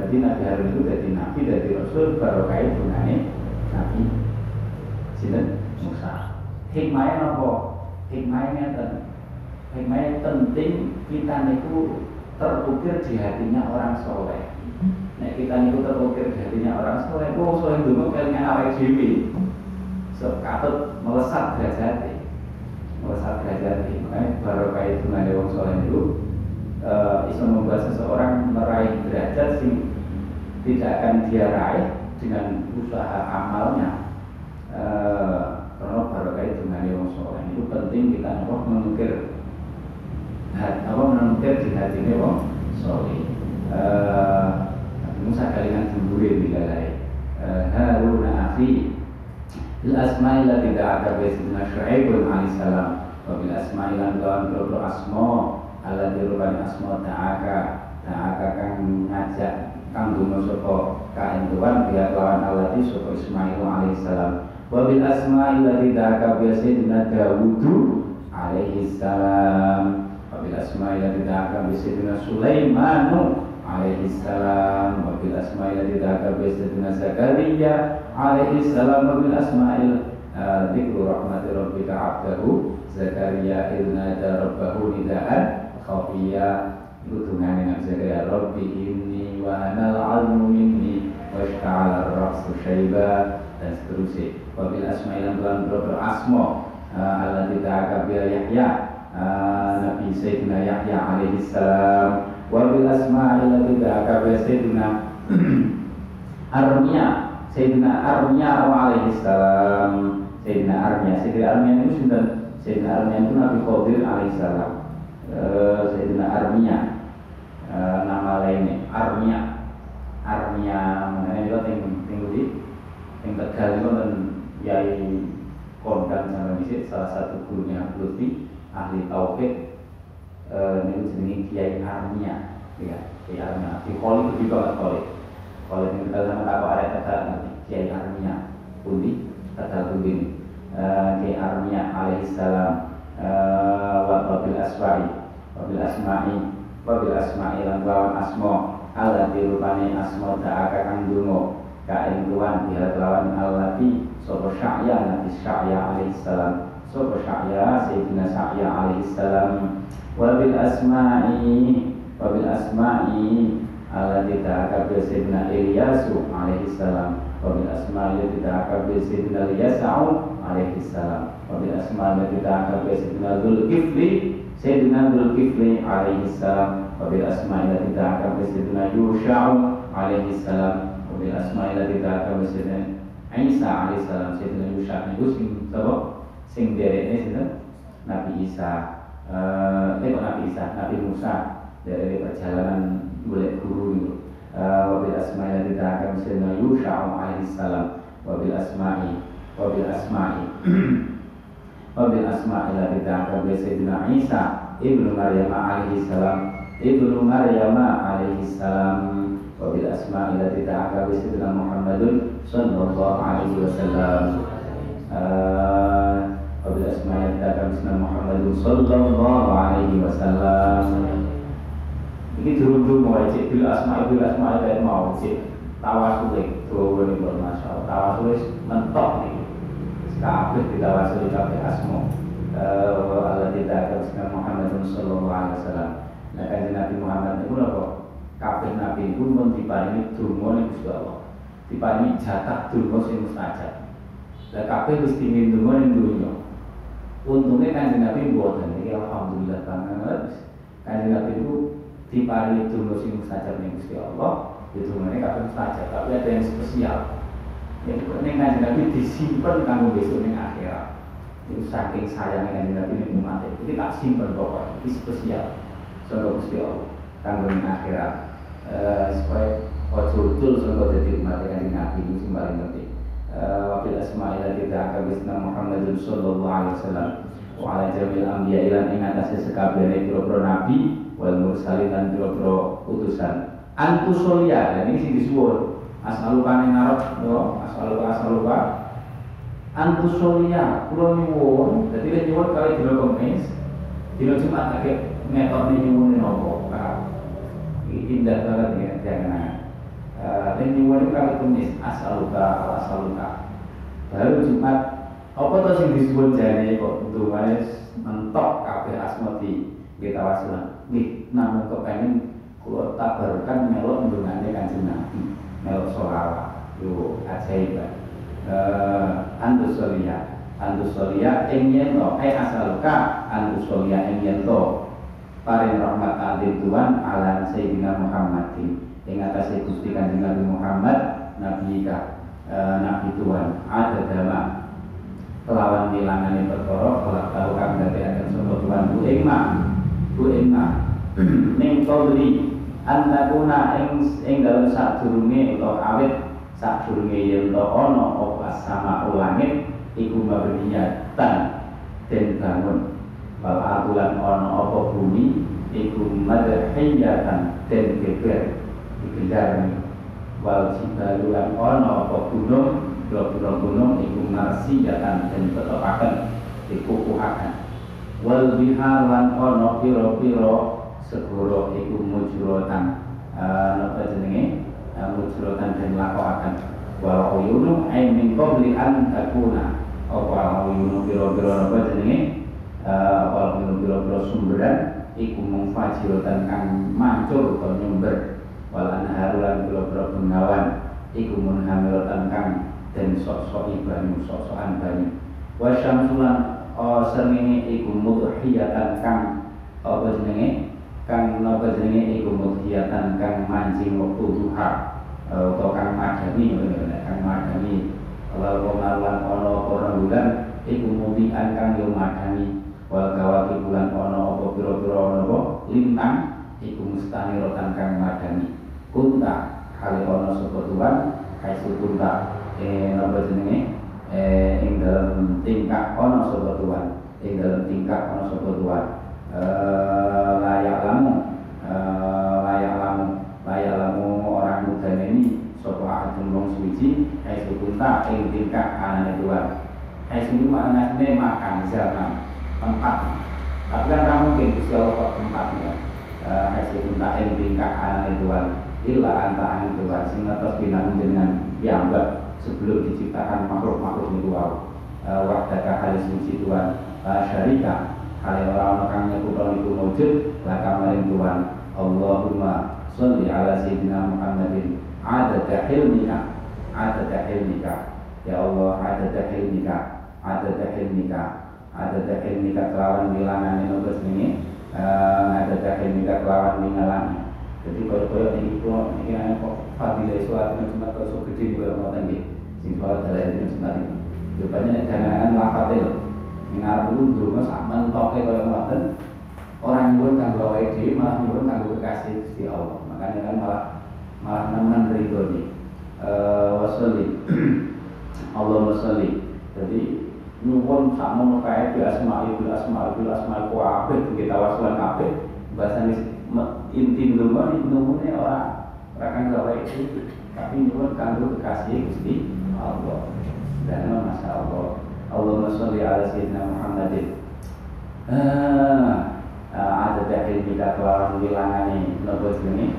Speaker 1: Jadi Nabi Harun itu dari Nabi dari Rasul baru kait Nabi. Sinten? Musa. Hikmahnya apa? Hikmahnya hikmahnya penting kita itu terukir di hatinya orang soleh. Nek kita niku terukir jadinya orang soleh, oh soleh dulu kayaknya awet dewi. So katut melesat derajat melesat derajat makanya baru kayak itu nggak wong soleh itu uh, bisa membuat seseorang meraih derajat sing tidak akan dia raih dengan usaha amalnya. Uh, karena baru kayak itu nggak wong soleh. Itu penting kita apa mengukir apa mengukir di hatinya wong soleh. Uh, Musa kalian jembure bilalai Harun akhi Bil asma'i la tidak ada Sayyidina Syu'aibun alaihissalam Wa bil asma'i lan berobro asmo Ala dirubani asmo ta'aka Ta'aka kang ngajak Kang dungo sopo kain tuan Biar lawan alati sopo Ismail alaihissalam Wa bil asma'i la tidak ada Sayyidina Dawudu alaihissalam Wa bil asma'i la tidak ada Sayyidina Sulaimanu alaihi salam. Wa bil asma'il lati dhaka bi Zakaria alaihi salam. Wa bil asma'il dzikru rahmati rabbika 'abdahu. Zakaria idnada rabbahu nidaan khafiya itu dengan Nabi Zakaria Rabbi inni wa anal almu minni wa ishta'ala ar-ra'su syaiba dan seterusnya. Wa bil asma'il lan berasma asma allati dhaka bi Yahya Nabi Sayyidina Yahya alaihi salam. Wabil asma'il lati da'aka bi sayyidina Armia Sayyidina Armia wa alaihi salam. Sayyidina Armia Sayyidina Armia itu sudah Sayyidina itu Nabi Khadir alaihi salam uh, Sayyidina Armia uh, nama lainnya Armia Armia mana itu yang tinggal di yang tegal itu dan Yai Kondang sama Bisit salah satu gurunya Lutfi ahli tauhid. Eh, ini jenis Kiai Armia ya Kiai Armia di Koli juga nggak Koli. Koli ini kita sama tak ada kata Kiai Armia Pundi kata eh, Kiai Armia alaihissalam. Eh, wa wabil aswa'i wabil asma'i wabil asma'i lan lawan asmo Allah dirupani asmo ta'aka kang dungo kain tuan bihat lawan allati sopo sya'ya nabi sya'ya alaihissalam sopo sya'ya sayyidina sya'ya alaihissalam wabil asma'i wabil asma'i alladzi ta'aka bi sayyidina Ilyasu alaihi salam. Wabil asma'i alladzi ta'aka bi sayyidina Ilyasa'u alaihi salam. Wabil asma'i alladzi ta'aka bi sayyidina Dzulkifli sayyidina Dzulkifli alaihi salam wabil asma'i alladzi ta'aka bi sayyidina Yusha'u alaihi salam wabil asma'i alladzi ta'aka bi sayyidina Isa alaihi salam. Sayyidina Yusha niku sing sapa? Sing derekne sinten? Nabi Isa. Eh, eh Nabi Isa, Nabi Musa. Dari perjalanan boleh guru itu Yusha'u alaihi salam wa bil asma'i wa bil asma'i wa bil asma'i lati ta'aka bi Sayyidina Isa ibnu Maryam alaihi salam. Ibnu Maryam alaihi salam. Wa bil asma'i lati ta'aka bi Sayyidina Muhammadun sallallahu alaihi wasallam. Wa bil asma'i lati ta'aka bi Sayyidina Muhammadun sallallahu alaihi wasallam. Ini dulu-dulu mulai cek bil asma'i bil asma'i kayak mau cek. Tawasul buat masya Allah. Tawasul mentok nih kabeh ditawasuli kabeh asmo. Allah tidak akan Muhammad sallallahu alaihi wasallam. Nah kan Nabi Muhammad itu apa? Kabeh nabi pun pun diparingi donga ning Gusti Allah. Diparingi jatah donga sing mustajab. Lah kabeh wis dingin donga ning dunya untungnya kan Nabi mboten. Iki alhamdulillah banget kan Nabi itu diparingi donga sing mustajab ning Gusti Allah. Itu mereka kabeh saja tapi ada yang spesial yang ini kan Nabi disimpan kamu besok ini akhirat. Itu saking sayangnya kan Nabi ini umat itu tak simpan pokoknya. Itu spesial. Soalnya Gusti Allah. Ini akhirat. Eh, supaya ojo betul soalnya jadi umat kan Nabi itu paling penting. Wabil asma'ila tidak akan bisna Muhammadun sallallahu alaihi wasallam. Wa ala jamil anbiya ilan ing atase sekabehane pira-pira nabi wal mursalin lan pira-pira utusan. Antusolia dan ini sing disuwun asaluka ning ngarep yo asaluka asaluka. Antusolia kula nyuwun. Dadi lek nyuwun kali dina Kamis dina Jumat akeh ngetokne nyuwun nopo Kak indah banget ya jangan. Dan nyuwun kali Kamis asaluka asaluka. Baru Jumat apa tuh sing disuwun jane kok? Ndungane mentok kabeh asmati kita wasilah nih namun kepengen kalau tak berkan melok ndungane kanjeng Nabi melok solawat yo ajaib uh, antusolia antusolia ing yen to. Ai asaluka antusolia ing yen to. Paring rahmat alim Tuhan ala Sayyidina Muhammadin ing atase Gusti Kanjeng Nabi Muhammad nabi ka uh, nabi Tuhan. Ada dalam kelawan nilangane perkara kalau tahu kang dadi akan sapa Tuhan. Bu ing bu ing ning qauli antakuna ing ing dalem sadurunge utawa awit sadurunge yen to ana apa sama langit iku mabniyatan den bangun. Wal atulan ana apa bumi iku madhiyatan den geger digendarni wal jibalulan ana apa gunung biro-biro gunung iku marsiyatan den tetepaken dikukuhaken. Wal bihar lan ana pira-pira segoro iku mujrotan. Napa jenenge? Mujrotan den lakokaken wa uyunu ay min qabli an takuna. Apa uyunu pira-pira napa jenenge? Apa pira-pira sumberan iku mufajiratan kang mancur utawa nyumber. Wal anharulan pira-pira bengawan iku munhamilatan kang den sok-sok banyu sok-sokan banyu. Wa syamsulan sernine iku mudhiyatan kang apa jenenge kang napa jenenge iku mudhiyatan kang mancing wektu duha utawa kang madani kang madani kalau romalan ana apa bulan iku mudian kang yo madani wal kawaki bulan ana apa pira-pira napa lintang iku mustaniratan kang madani kunta kali ana sapa kaisu kunta eh napa jenenge? Eh ing dalam tingkah ana sapa tuan ing dalam tingkah ana sapa tuan layak lamu eh, layak lamu layak lamu orang muda ini sopo ahadun wong suci hai sukunta ing tingkah anane dua hai sunu maknane makan zaman tempat tapi kan kamu mungkin bisa kok tempatnya eh, hai sukunta ing tingkah anane dua illa anta an dua sing atas binang dengan dianggap sebelum diciptakan makhluk-makhluk itu wow wahdaka halis suci Tuhan syarika kali orang kang nyekuton itu wujud laka maring Tuhan. Allahumma sholli ala sayyidina Muhammadin. Adada hilmika adada hilmika ya Allah adada hilmika adada hilmika adada hilmika kelawan bilangan ini terus ini. Adada hilmika kelawan bilangan. Jadi kalau ini kok ini kan kok fadilah suatu cuma kalau gede di bawah ngoten nggih sing suara dalam itu cuma ini. Jawabannya jangan lafatil ngarep dulu dulu sama mentoke kaya ngoten orang nyuwun kanggo awake dhewe malah nyuwun kanggo kekasih Gusti Allah. Makanya kan malah malah nemen ridho nih uh, Allahumma jadi nyuwun sakmono kae bi asma'i bil asma'i bil asma'i ku apik kita wasulan kabeh bahasane inti ndonga numune ora ora kang gawe itu tapi nyuwun kanggo kekasih Gusti Allah. Dan masya Allah Allahumma sholli ala sayyidina Muhammadin. Ah, ah ada dari kita kelawan wilangane nopo jenenge?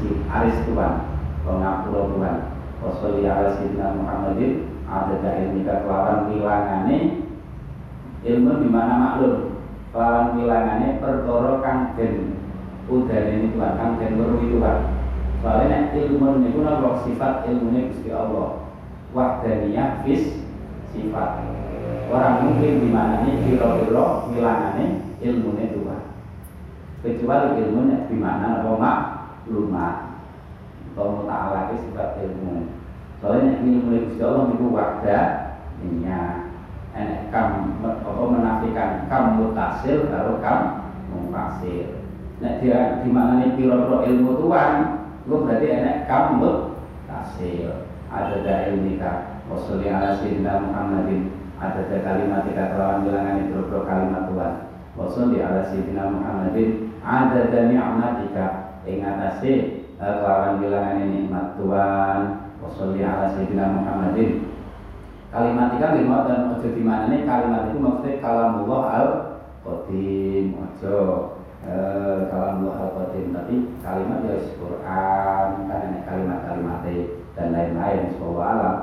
Speaker 1: Si aris Tuhan pengapura Tuhan. Wa sholli ala sayyidina Muhammadin. Ada dari kita kelawan wilangane ilmu di mana maklum? Kelawan wilangane perkara kang den udane Tuhan kang den weruhi Tuhan. Soalnya ilmu itu napa sifat ilmunya Gusti Allah. Wahdaniyah fis sifat orang mungkin di mana ini kira-kira ilmu ilmunya dua kecuali ilmunya di mana apa maklumat atau muta'ala sifat ilmu. Soalnya ilmu Gusti Allah itu wahdaniya enek kam apa menafikan kam mutasil karo kam mufasir Nah, dia di mana nih piro-piro ilmu Tuhan, itu berarti enek kam mutasil. Ada ilmika wasalli ala sayyidina Muhammadin ada kalimat tiga kelawan bilangan itu berapa kalimat Tuhan wasalli ala sayyidina Muhammadin. Ada ni'matika ing atase eh, kelawan bilangan nikmat Tuhan wasalli ala sayyidina Muhammadin. Kalimat tiga lima dan ojo di mana nih? Kalimat itu maksudnya kalamullah al qadim ojo eh, kalamullah al qadim tapi kalimat ya Quran kan kalimat-kalimat dan lain-lain. Sebuah alam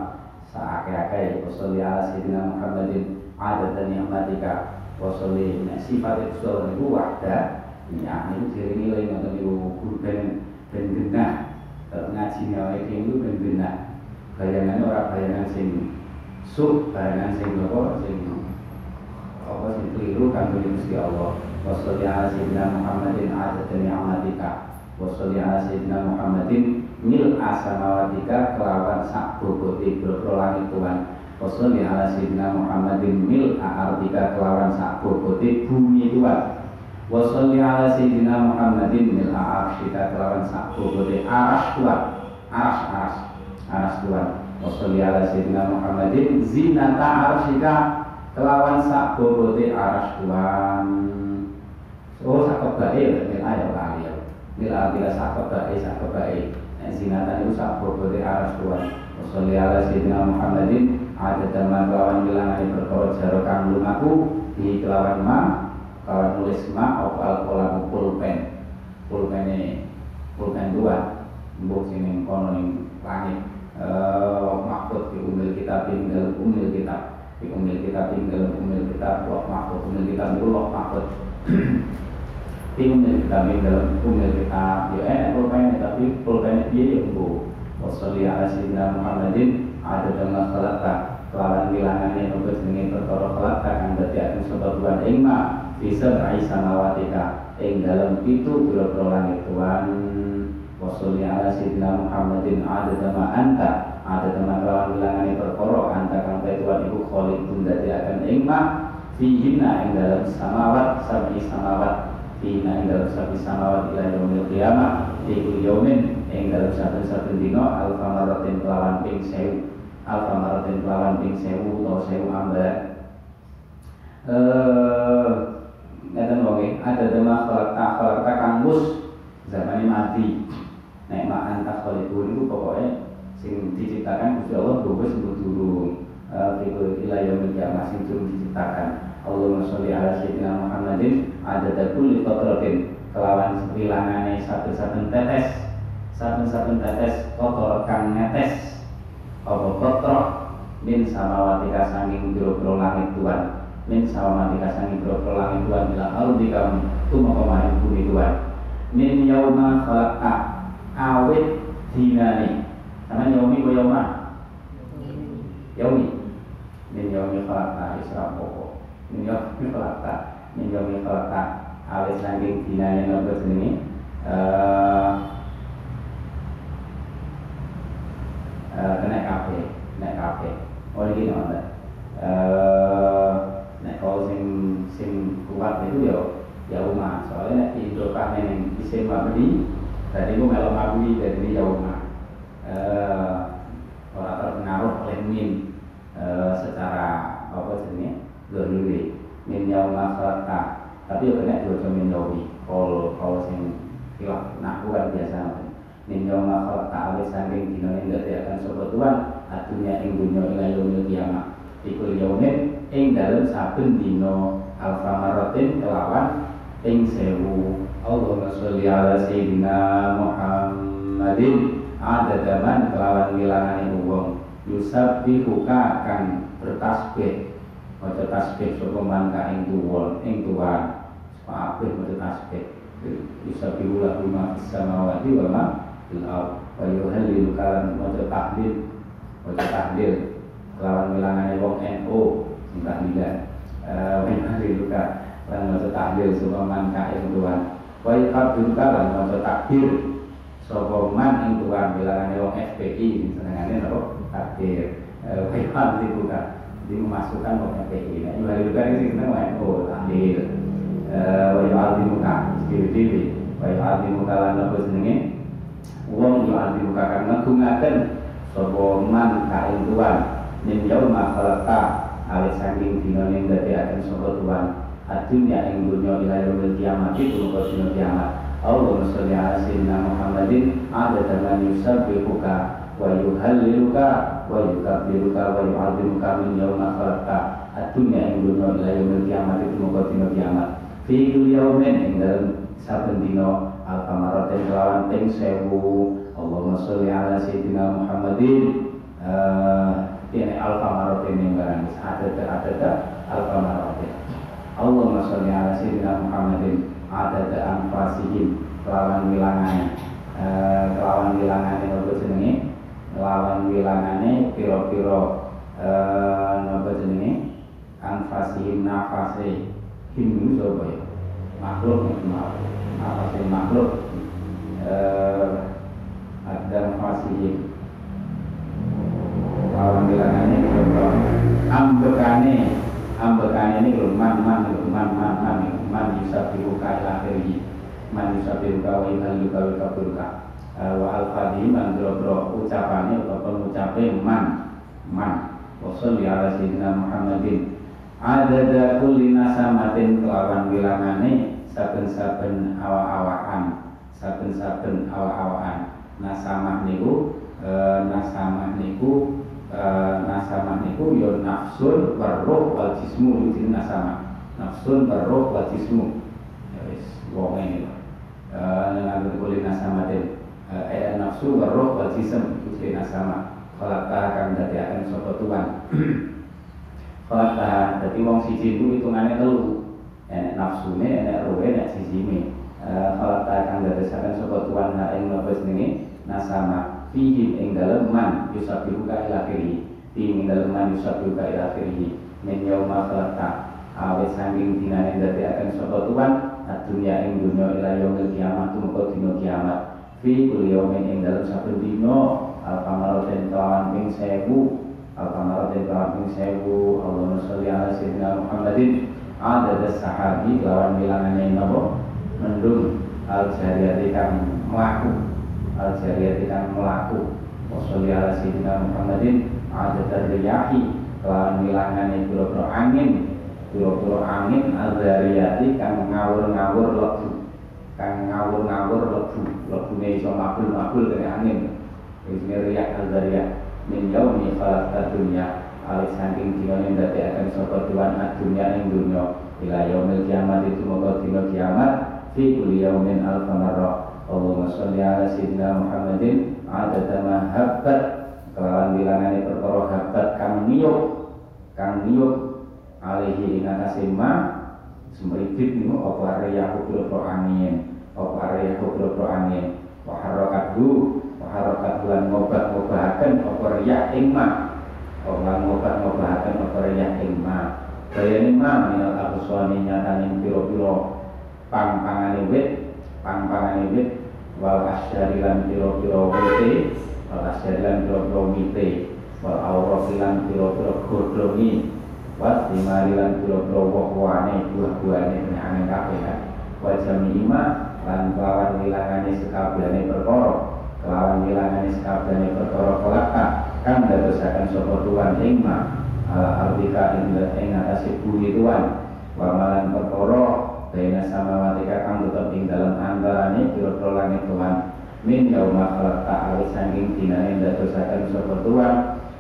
Speaker 1: seakai-akai wasalli ala sayyidina Muhammadin dan ni'matika wasalli sifat itu itu wahda. Ya ini ciri nilai ngoten niku ben ben genah. Ngaji nyawa itu ben genah. Bayangannya orang bayangan sing sub bayangan sing apa sing apa sing keliru kan Gusti Allah. Wasalli ala sayyidina Muhammadin dan ni'matika. Wasalli ala sayyidina Muhammadin mil asamawatika kelawan sak bobote boro langit Tuhan. Wasalli ala sayyidina Muhammadin mil ardika kelawan sak bobote bumi Tuhan. Wasalli ala sayyidina Muhammadin mil arshika kelawan sak bobote aras Tuhan. Aras aras aras Tuhan. Wasalli ala sayyidina Muhammadin zinata arshika kelawan sak bobote aras Tuhan. Oh sak kebae mil ayo kali ya Mil ardika sak kebae sak kebae zinatan itu sak bobote aras tuan Wasalli ala sayyidina Muhammadin. Ada teman lawan bilangan berkorot kang lumaku di kelawan ma kawan nulis ma apa alkolam pulpen. Pulpen pulpen dua mbok sini kono ning langit. Eh mahfud di umil kita tinggal umil kita di umil kita tinggal umil kita loh mahfud umil kita itu loh mahfud umil kita dalam umil kita ya enak pulpen tapi pulpen dia yang bu wasalli ala sayyidina Muhammadin. Ada dengan khalaqta kelawan bilangannya untuk jenenge perkara khalaqta kang dadi aku sebab Tuhan. Ingma bisa rai samawatika ing dalam itu pira-pira langit Tuhan. Wasalli ala sayyidina Muhammadin. Ada sama anta ada teman lawan bilangannya perkara. Anta kang Tuhan iku khaliqun dadi akan. Ingma fihinna ing dalam samawat sabi samawat Fina ing dalam sabi samawat ila yaumil qiyamah Iku yaumin ing dalam saben-saben dino Alfa maratin kelawan ping sewu. Alfa maratin kelawan ping sewu Atau sewu ambak Eh Ngeten wonge ada dema khalaqta khalaqta kang mus zamane mati. Nek mak antah khaliqun itu pokoknya sing diciptakan Gusti Allah wis durung eh ila yaumil qiyamah sing durung diciptakan Allahumma sholli ala sayyidina Muhammadin ada kulli qatratin kelawan wilangane satu-satu tetes satu-satu tetes kotor kang netes. Apa kotor? Min samawatika sanging biro-biro langit Tuhan min samawatika sanging biro-biro langit Tuhan bila ardi kamu tuma pemain bumi Tuhan min yauma khalaqta awit dinani karena yaumi wa yauma? Yaumi. Min yaumi khalaqta isra pokok Minyak mikolata Minyak mikolata Alis saking dinanya nopo jenenge uh, uh, Kena kafe Kena kafe Oh ini nopo uh, Nek kalau sing sing kuat itu ya ya rumah soalnya nek di Indokan yang isim mabni tadi gue melo mabni ini ya rumah uh, orang terpengaruh oleh min dohiri min yauma khalaqa tapi ya kena dua jamin dobi kol kol sing kiwak nah bukan biasa. Min yauma khalaqa awis saking dinane dadi akan sobat Tuhan adunya ing dunya ila yaumil kiamat. Ikul yaumin ing dalem saben dino alfa maratin kelawan ing sewu. Allahumma sholli ala sayyidina Muhammadin. Adadaman kelawan milangane wong dibuka akan bertasbih maca tasbih sapa man ka ing tuwon ing tuwan apik maca tasbih. Yusabbihu lahu ma fis samawati wa ma fil ard. Wa yuhallilu kalam maca tahlil. Maca tahlil. Kelawan wilangane wong NU sing tahlilan. Wa yuhallilu ka lan maca tahlil sapa man ka ing tuwan wa yuqabbilu lan maca takbir sapa man ing tuan bilangane wong FPI senengane napa? Takdir Waiwan itu kan jadi memasukkan wong FPI nah juga juga ini seneng wong NU tahlil wa yu'allimuka diri-diri wa yu'allimuka lan napa jenenge wong yu'allimuka kan ngagungaken sapa man ka ing tuan. Ning yauma khalaqta awit saking dina ning akan sapa tuan. Adunya ing dunya ila yaumil kiamat itu dina kiamat. Allahumma sholli ala sayyidina Muhammadin adada man yusabbihuka wa yuhalliluka wa yukabbiruka wa yu'adzimuka min yawma khalaqta ad-dunya ing dunya ila yaumil kiamat itu muga dina kiamat. Fi yaumin ing dalem saben dina al-kamaratin kelawan ping 1000 Allahumma sholli ala sayyidina Muhammadin. Ini al-kamaratin yang barang. Ada ada al-kamaratin Allahumma sholli ala sayyidina Muhammadin. Ada anfasihim. Kelawan wilangane eh, kelawan wilangane nopo jenenge kelawan wilangane piro-piro eh, nopo jenenge? Anfasihim nafase. Him sapa ya? Makhluk nafase makhluk. Eh, ada anfasihim kelawan wilangane piro-piro ambekane ambekane ini lho man man man man man man yusabihuka ila akhirih man yuhalluka wa yukabiruka eh, wa al-fadhi man bro ucapane atau pengucape man. Man. Wa salli ala sayyidina Muhammadin. Adada kulli nasamatin kelawan wilangane saben-saben awa-awaan. Saben-saben awa-awaan. Nasamah niku e, nasamah niku e, nasamah niku yo nafsul warruh wal jismu itu nasamah. Nafsun baroh wa jismu. Ya wis wong ini. Dengan berkulit nasamatin eh nafsu baroh wa jism itu nasama. Falaka akan dadi akan sopo tuan falaka dadi wong siji itu hitungannya telu. Enek nafsune enek rohe enek sijime falaka akan dadi akan sopo tuan ha ing napa jenenge? Nasama. Fihim ing dalem man yusabihuka ila akhirih. Ing dalem man yusabihuka ila akhirih. Min yauma khalaqta. Awet saking dinane dadi akan sapa tuan dunia ing dunya ila yaumil kiamat tumeka dina kiamat fi kulli yaumin ing dalem saben dina al kamaratin kelawan ping 1000 al kamaratin kelawan ping 1000 Allahumma sholli ala sayyidina Muhammadin. Ada sahabi lawan bilangane napa mendung. Al jariyati kang mlaku. Al jariyati kang mlaku. Wa sholli ala sayyidina Muhammadin. Ada riyahi kelawan bilangane pira-pira angin. Pura-pura angin al-zariyati kang ngawur-ngawur lebu. Kang ngawur-ngawur lebu Lebune iso mabul-mabul dari angin. Ini riyak al-zariyat Min yaumi khalaqta dunya. Alis saking dina yang dati akan sopa tuan dunia yang dunia Ila yaumil kiamat itu moga dina kiamat. Fi kuli yaumin alfa marrah. Allahumma sholli ala sayyidina Muhammadin. Adada mahabbat Kelawan bilangane perkara habbat kang niyuk Kang niyuk alihi ingatasi ma. Semeritit niku apa riyahu biro angin apa riyahu biro angin. Wa harakatu wa harakatu lan ngobat-ngobahaken apa riyah ing ma. Apa ngobat-ngobahaken apa riyah ing ma. Bayane ma minal abswani nyatane piro-piro pang-pangane wit pang-pangane wit. Wal asyari lan piro-piro wite wal asyari lan piro-piro wite. Wal aurafilan piro-piro godhongi. Was dimarilan pura-pura woh-wohane buah-buahane angin kabeh. Kan wa jamima lan kelawan wilangane sekabehane perkara kelawan wilangane sekabehane perkara kelaka kan dadosaken sapa tuan ing ma ala ardika ing ing atase bumi tuan. Wa malan perkara baina samawati kang tetep ing dalam antarane pira-pira langit tuan. Min yauma khalaqta awis saking dinane ndadosaken sapa tuan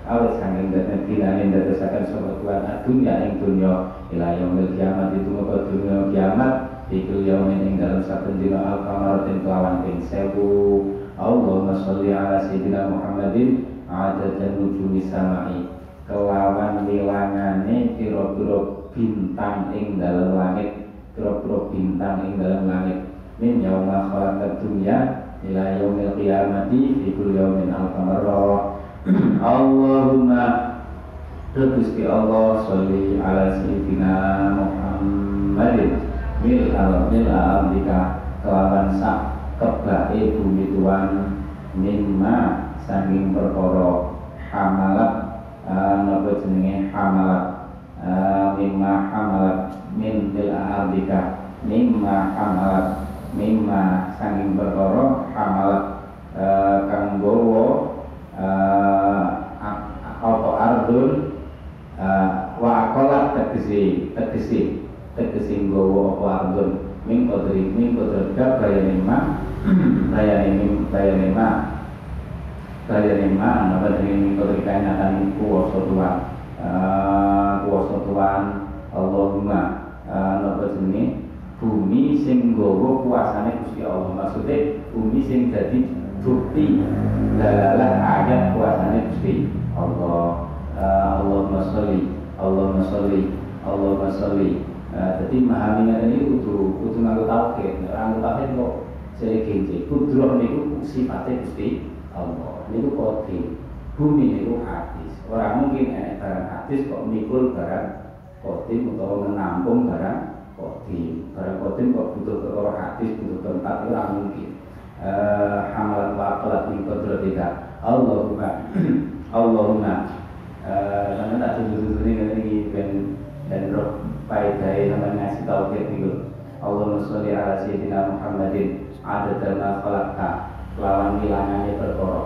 Speaker 1: awis saking dinane ndadosaken sapa tuan adunya ing dunya. Ila yaumil kiamat itu maka dunya kiamat Iku yaumin ing dalam saben dina al-qamaratin kelawan ping sewu. Allahumma sholli ala sayyidina Muhammadin adada nujumi samai. Kelawan wilangane pira-pira bintang ing dalam langit pira-pira bintang ing dalam langit. Min yauma khalaqat dunya ila yaumil qiyamati kulli yaumin al-qamara Allahumma Gusti Allah sholli ala sayyidina Muhammadin mil al mil al kelawan sak kebae bumi tuan mimma saking perkara hamalat uh, napa jenenge hamalat? Uh, mimma hamalat min mil al-ardika mimma hamalat mimma saking perkara hamalat uh, kang gowo apa ardun wa akolat tegesi tegesi tegesi nggawa apa ardun min qadri min qadrika bayane ma. Bayane ma. Bayane ma napa dengan min qadrika akan kuwasa Tuhan. Kuwasa Tuhan Allahumma. Napa jenenge? Bumi sing nggawa kuasane Allah. Maksudnya bumi sing dadi bukti dalalah ayat kuasane Gusti Allah. Allahumma sholli Allahumma sholli Allahumma sholli Nah, jadi memahaminya ini kudu kudu nganggo tauhid. Ora nganggo tauhid kok jadi genje. Kudroh niku sifatnya Gusti Allah. Niku kodim. Bumi niku hadis. Orang mungkin enak barang hadis kok mikul barang kodim atau menampung barang kodim. Barang kodim kok butuh perkara hadis, butuh tempat itu ora mungkin. Eh hamalat wa aqlat min qudratika. Allahumma Allahumma eh sampeyan tak ngene iki ben ben roh faedah yang ngasih tauhid itu. Allahumma sholli ala sayyidina Muhammadin. Adada ma khalaqta. Lawan wilangannya perkara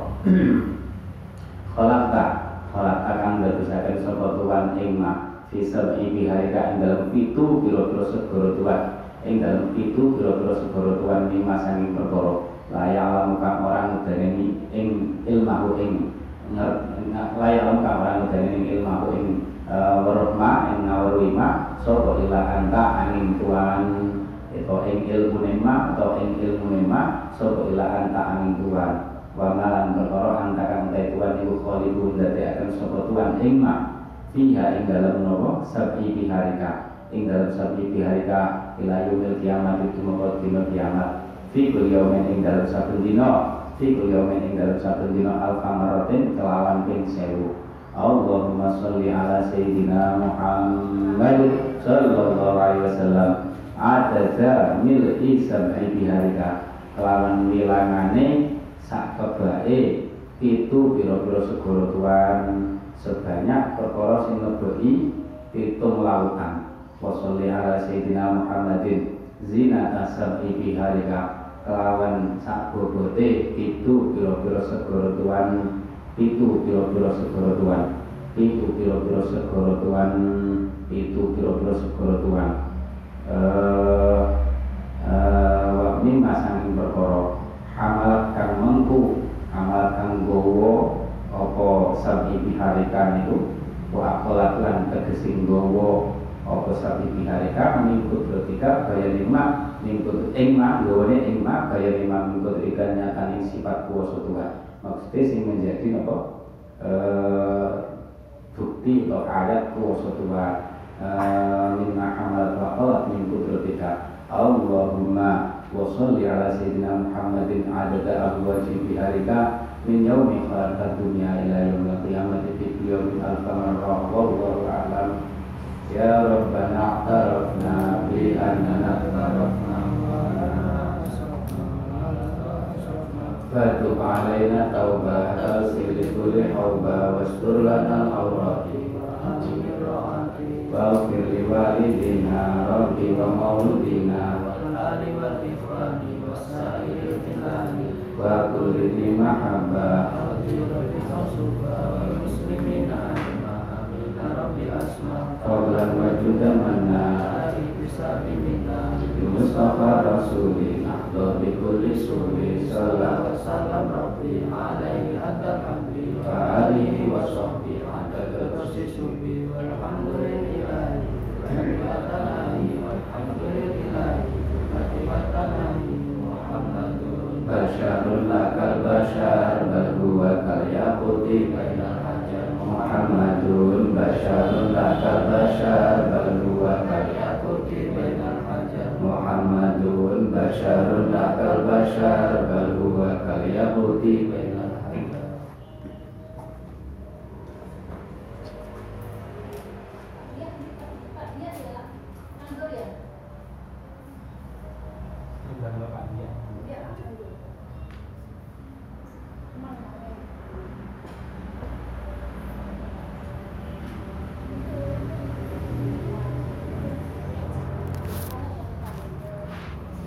Speaker 1: khalaqta. Khalaqta kang dadosaken sapa tuan ing ma. Fi sab'i biharika ing dalam pitu pira-pira segara tuan ing dalam pitu pira-pira segara tuan lima sanging perkara. Laya alam kang orang ngedeni ing ilmahu ing. Laya alam kang orang ngedeni ing ilmahu ing warahma ing ngawarima sapa ila anta angin tuan atau ing ilmu nema atau ing ilmu nema sapa ila anta angin tuan wa malan perkara anta kang te tuan iku khalibun dadi akan sapa tuan ing ma fiha ing dalam nopo? Sabi biharika. Ing dalam sabi biharika ila yaumil kiamat itu moko dina kiamat. Fi kul yaumin ing dalam saben dina. Fi kul yaumin ing dalam saben dina al kamaratin kelawan ping sewu Allahumma salli ala sayyidina Muhammad sallallahu alaihi wasallam. Adada mil'i sab'i biharika. Kelawan wilangane sak kebae itu pira-pira segara tuan sebanyak perkara sing ngebeki pitung lautan. Wa sholli ala sayyidina Muhammadin. Zina sab'i biharika. Kelawan sak bobote itu pira-pira segara tuan itu pira-pira segara tuan itu pira-pira segara tuan itu kira-kira segala Tuhan. Eh uh, wakni masangin perkara. Amalat kang mengku amalat kang gowo apa sabi biharikan itu? Wa lan tegesing gowo apa sabi biharika mingkut ketika gaya lima mingkut ingma gawane ingma gaya lima mingkut ikan nyata sifat kuasa Tuhan maksudnya sing menjadi apa? Uh, bukti atau ayat kuasa Tuhan mimma hamalat wa qalat min qudratika Allahumma wa salli ala sayyidina Muhammadin adada ahwaji biharika min yaumi khalaqad dunya ila yaumil qiyamati fi yawmin alfa marrah wallahu a'lam. Ya rabbana a'tarafna bi annana فتب علينا توبة أغسل لكل حوبة واستر لنا العورات واغفر لوالدينا ربي ومولدينا والآل والإخوان والسائر الإخوان وكل ذي محبة والمسلمين أجمعين رب أسمع قولا وجودا منا بمصطفى رسولنا بكل سوء صلى وسلم ربي عليه حتى حبي وآله وصحبه حتى كرسي سبي والحمد لله والحمد لله محمد بشر لك البشر بل هو كالياقوت بين الحجر محمد بشر لك البشر بل هو كالياقوت محمد بشر لك البشر بل هو كالياقوت بين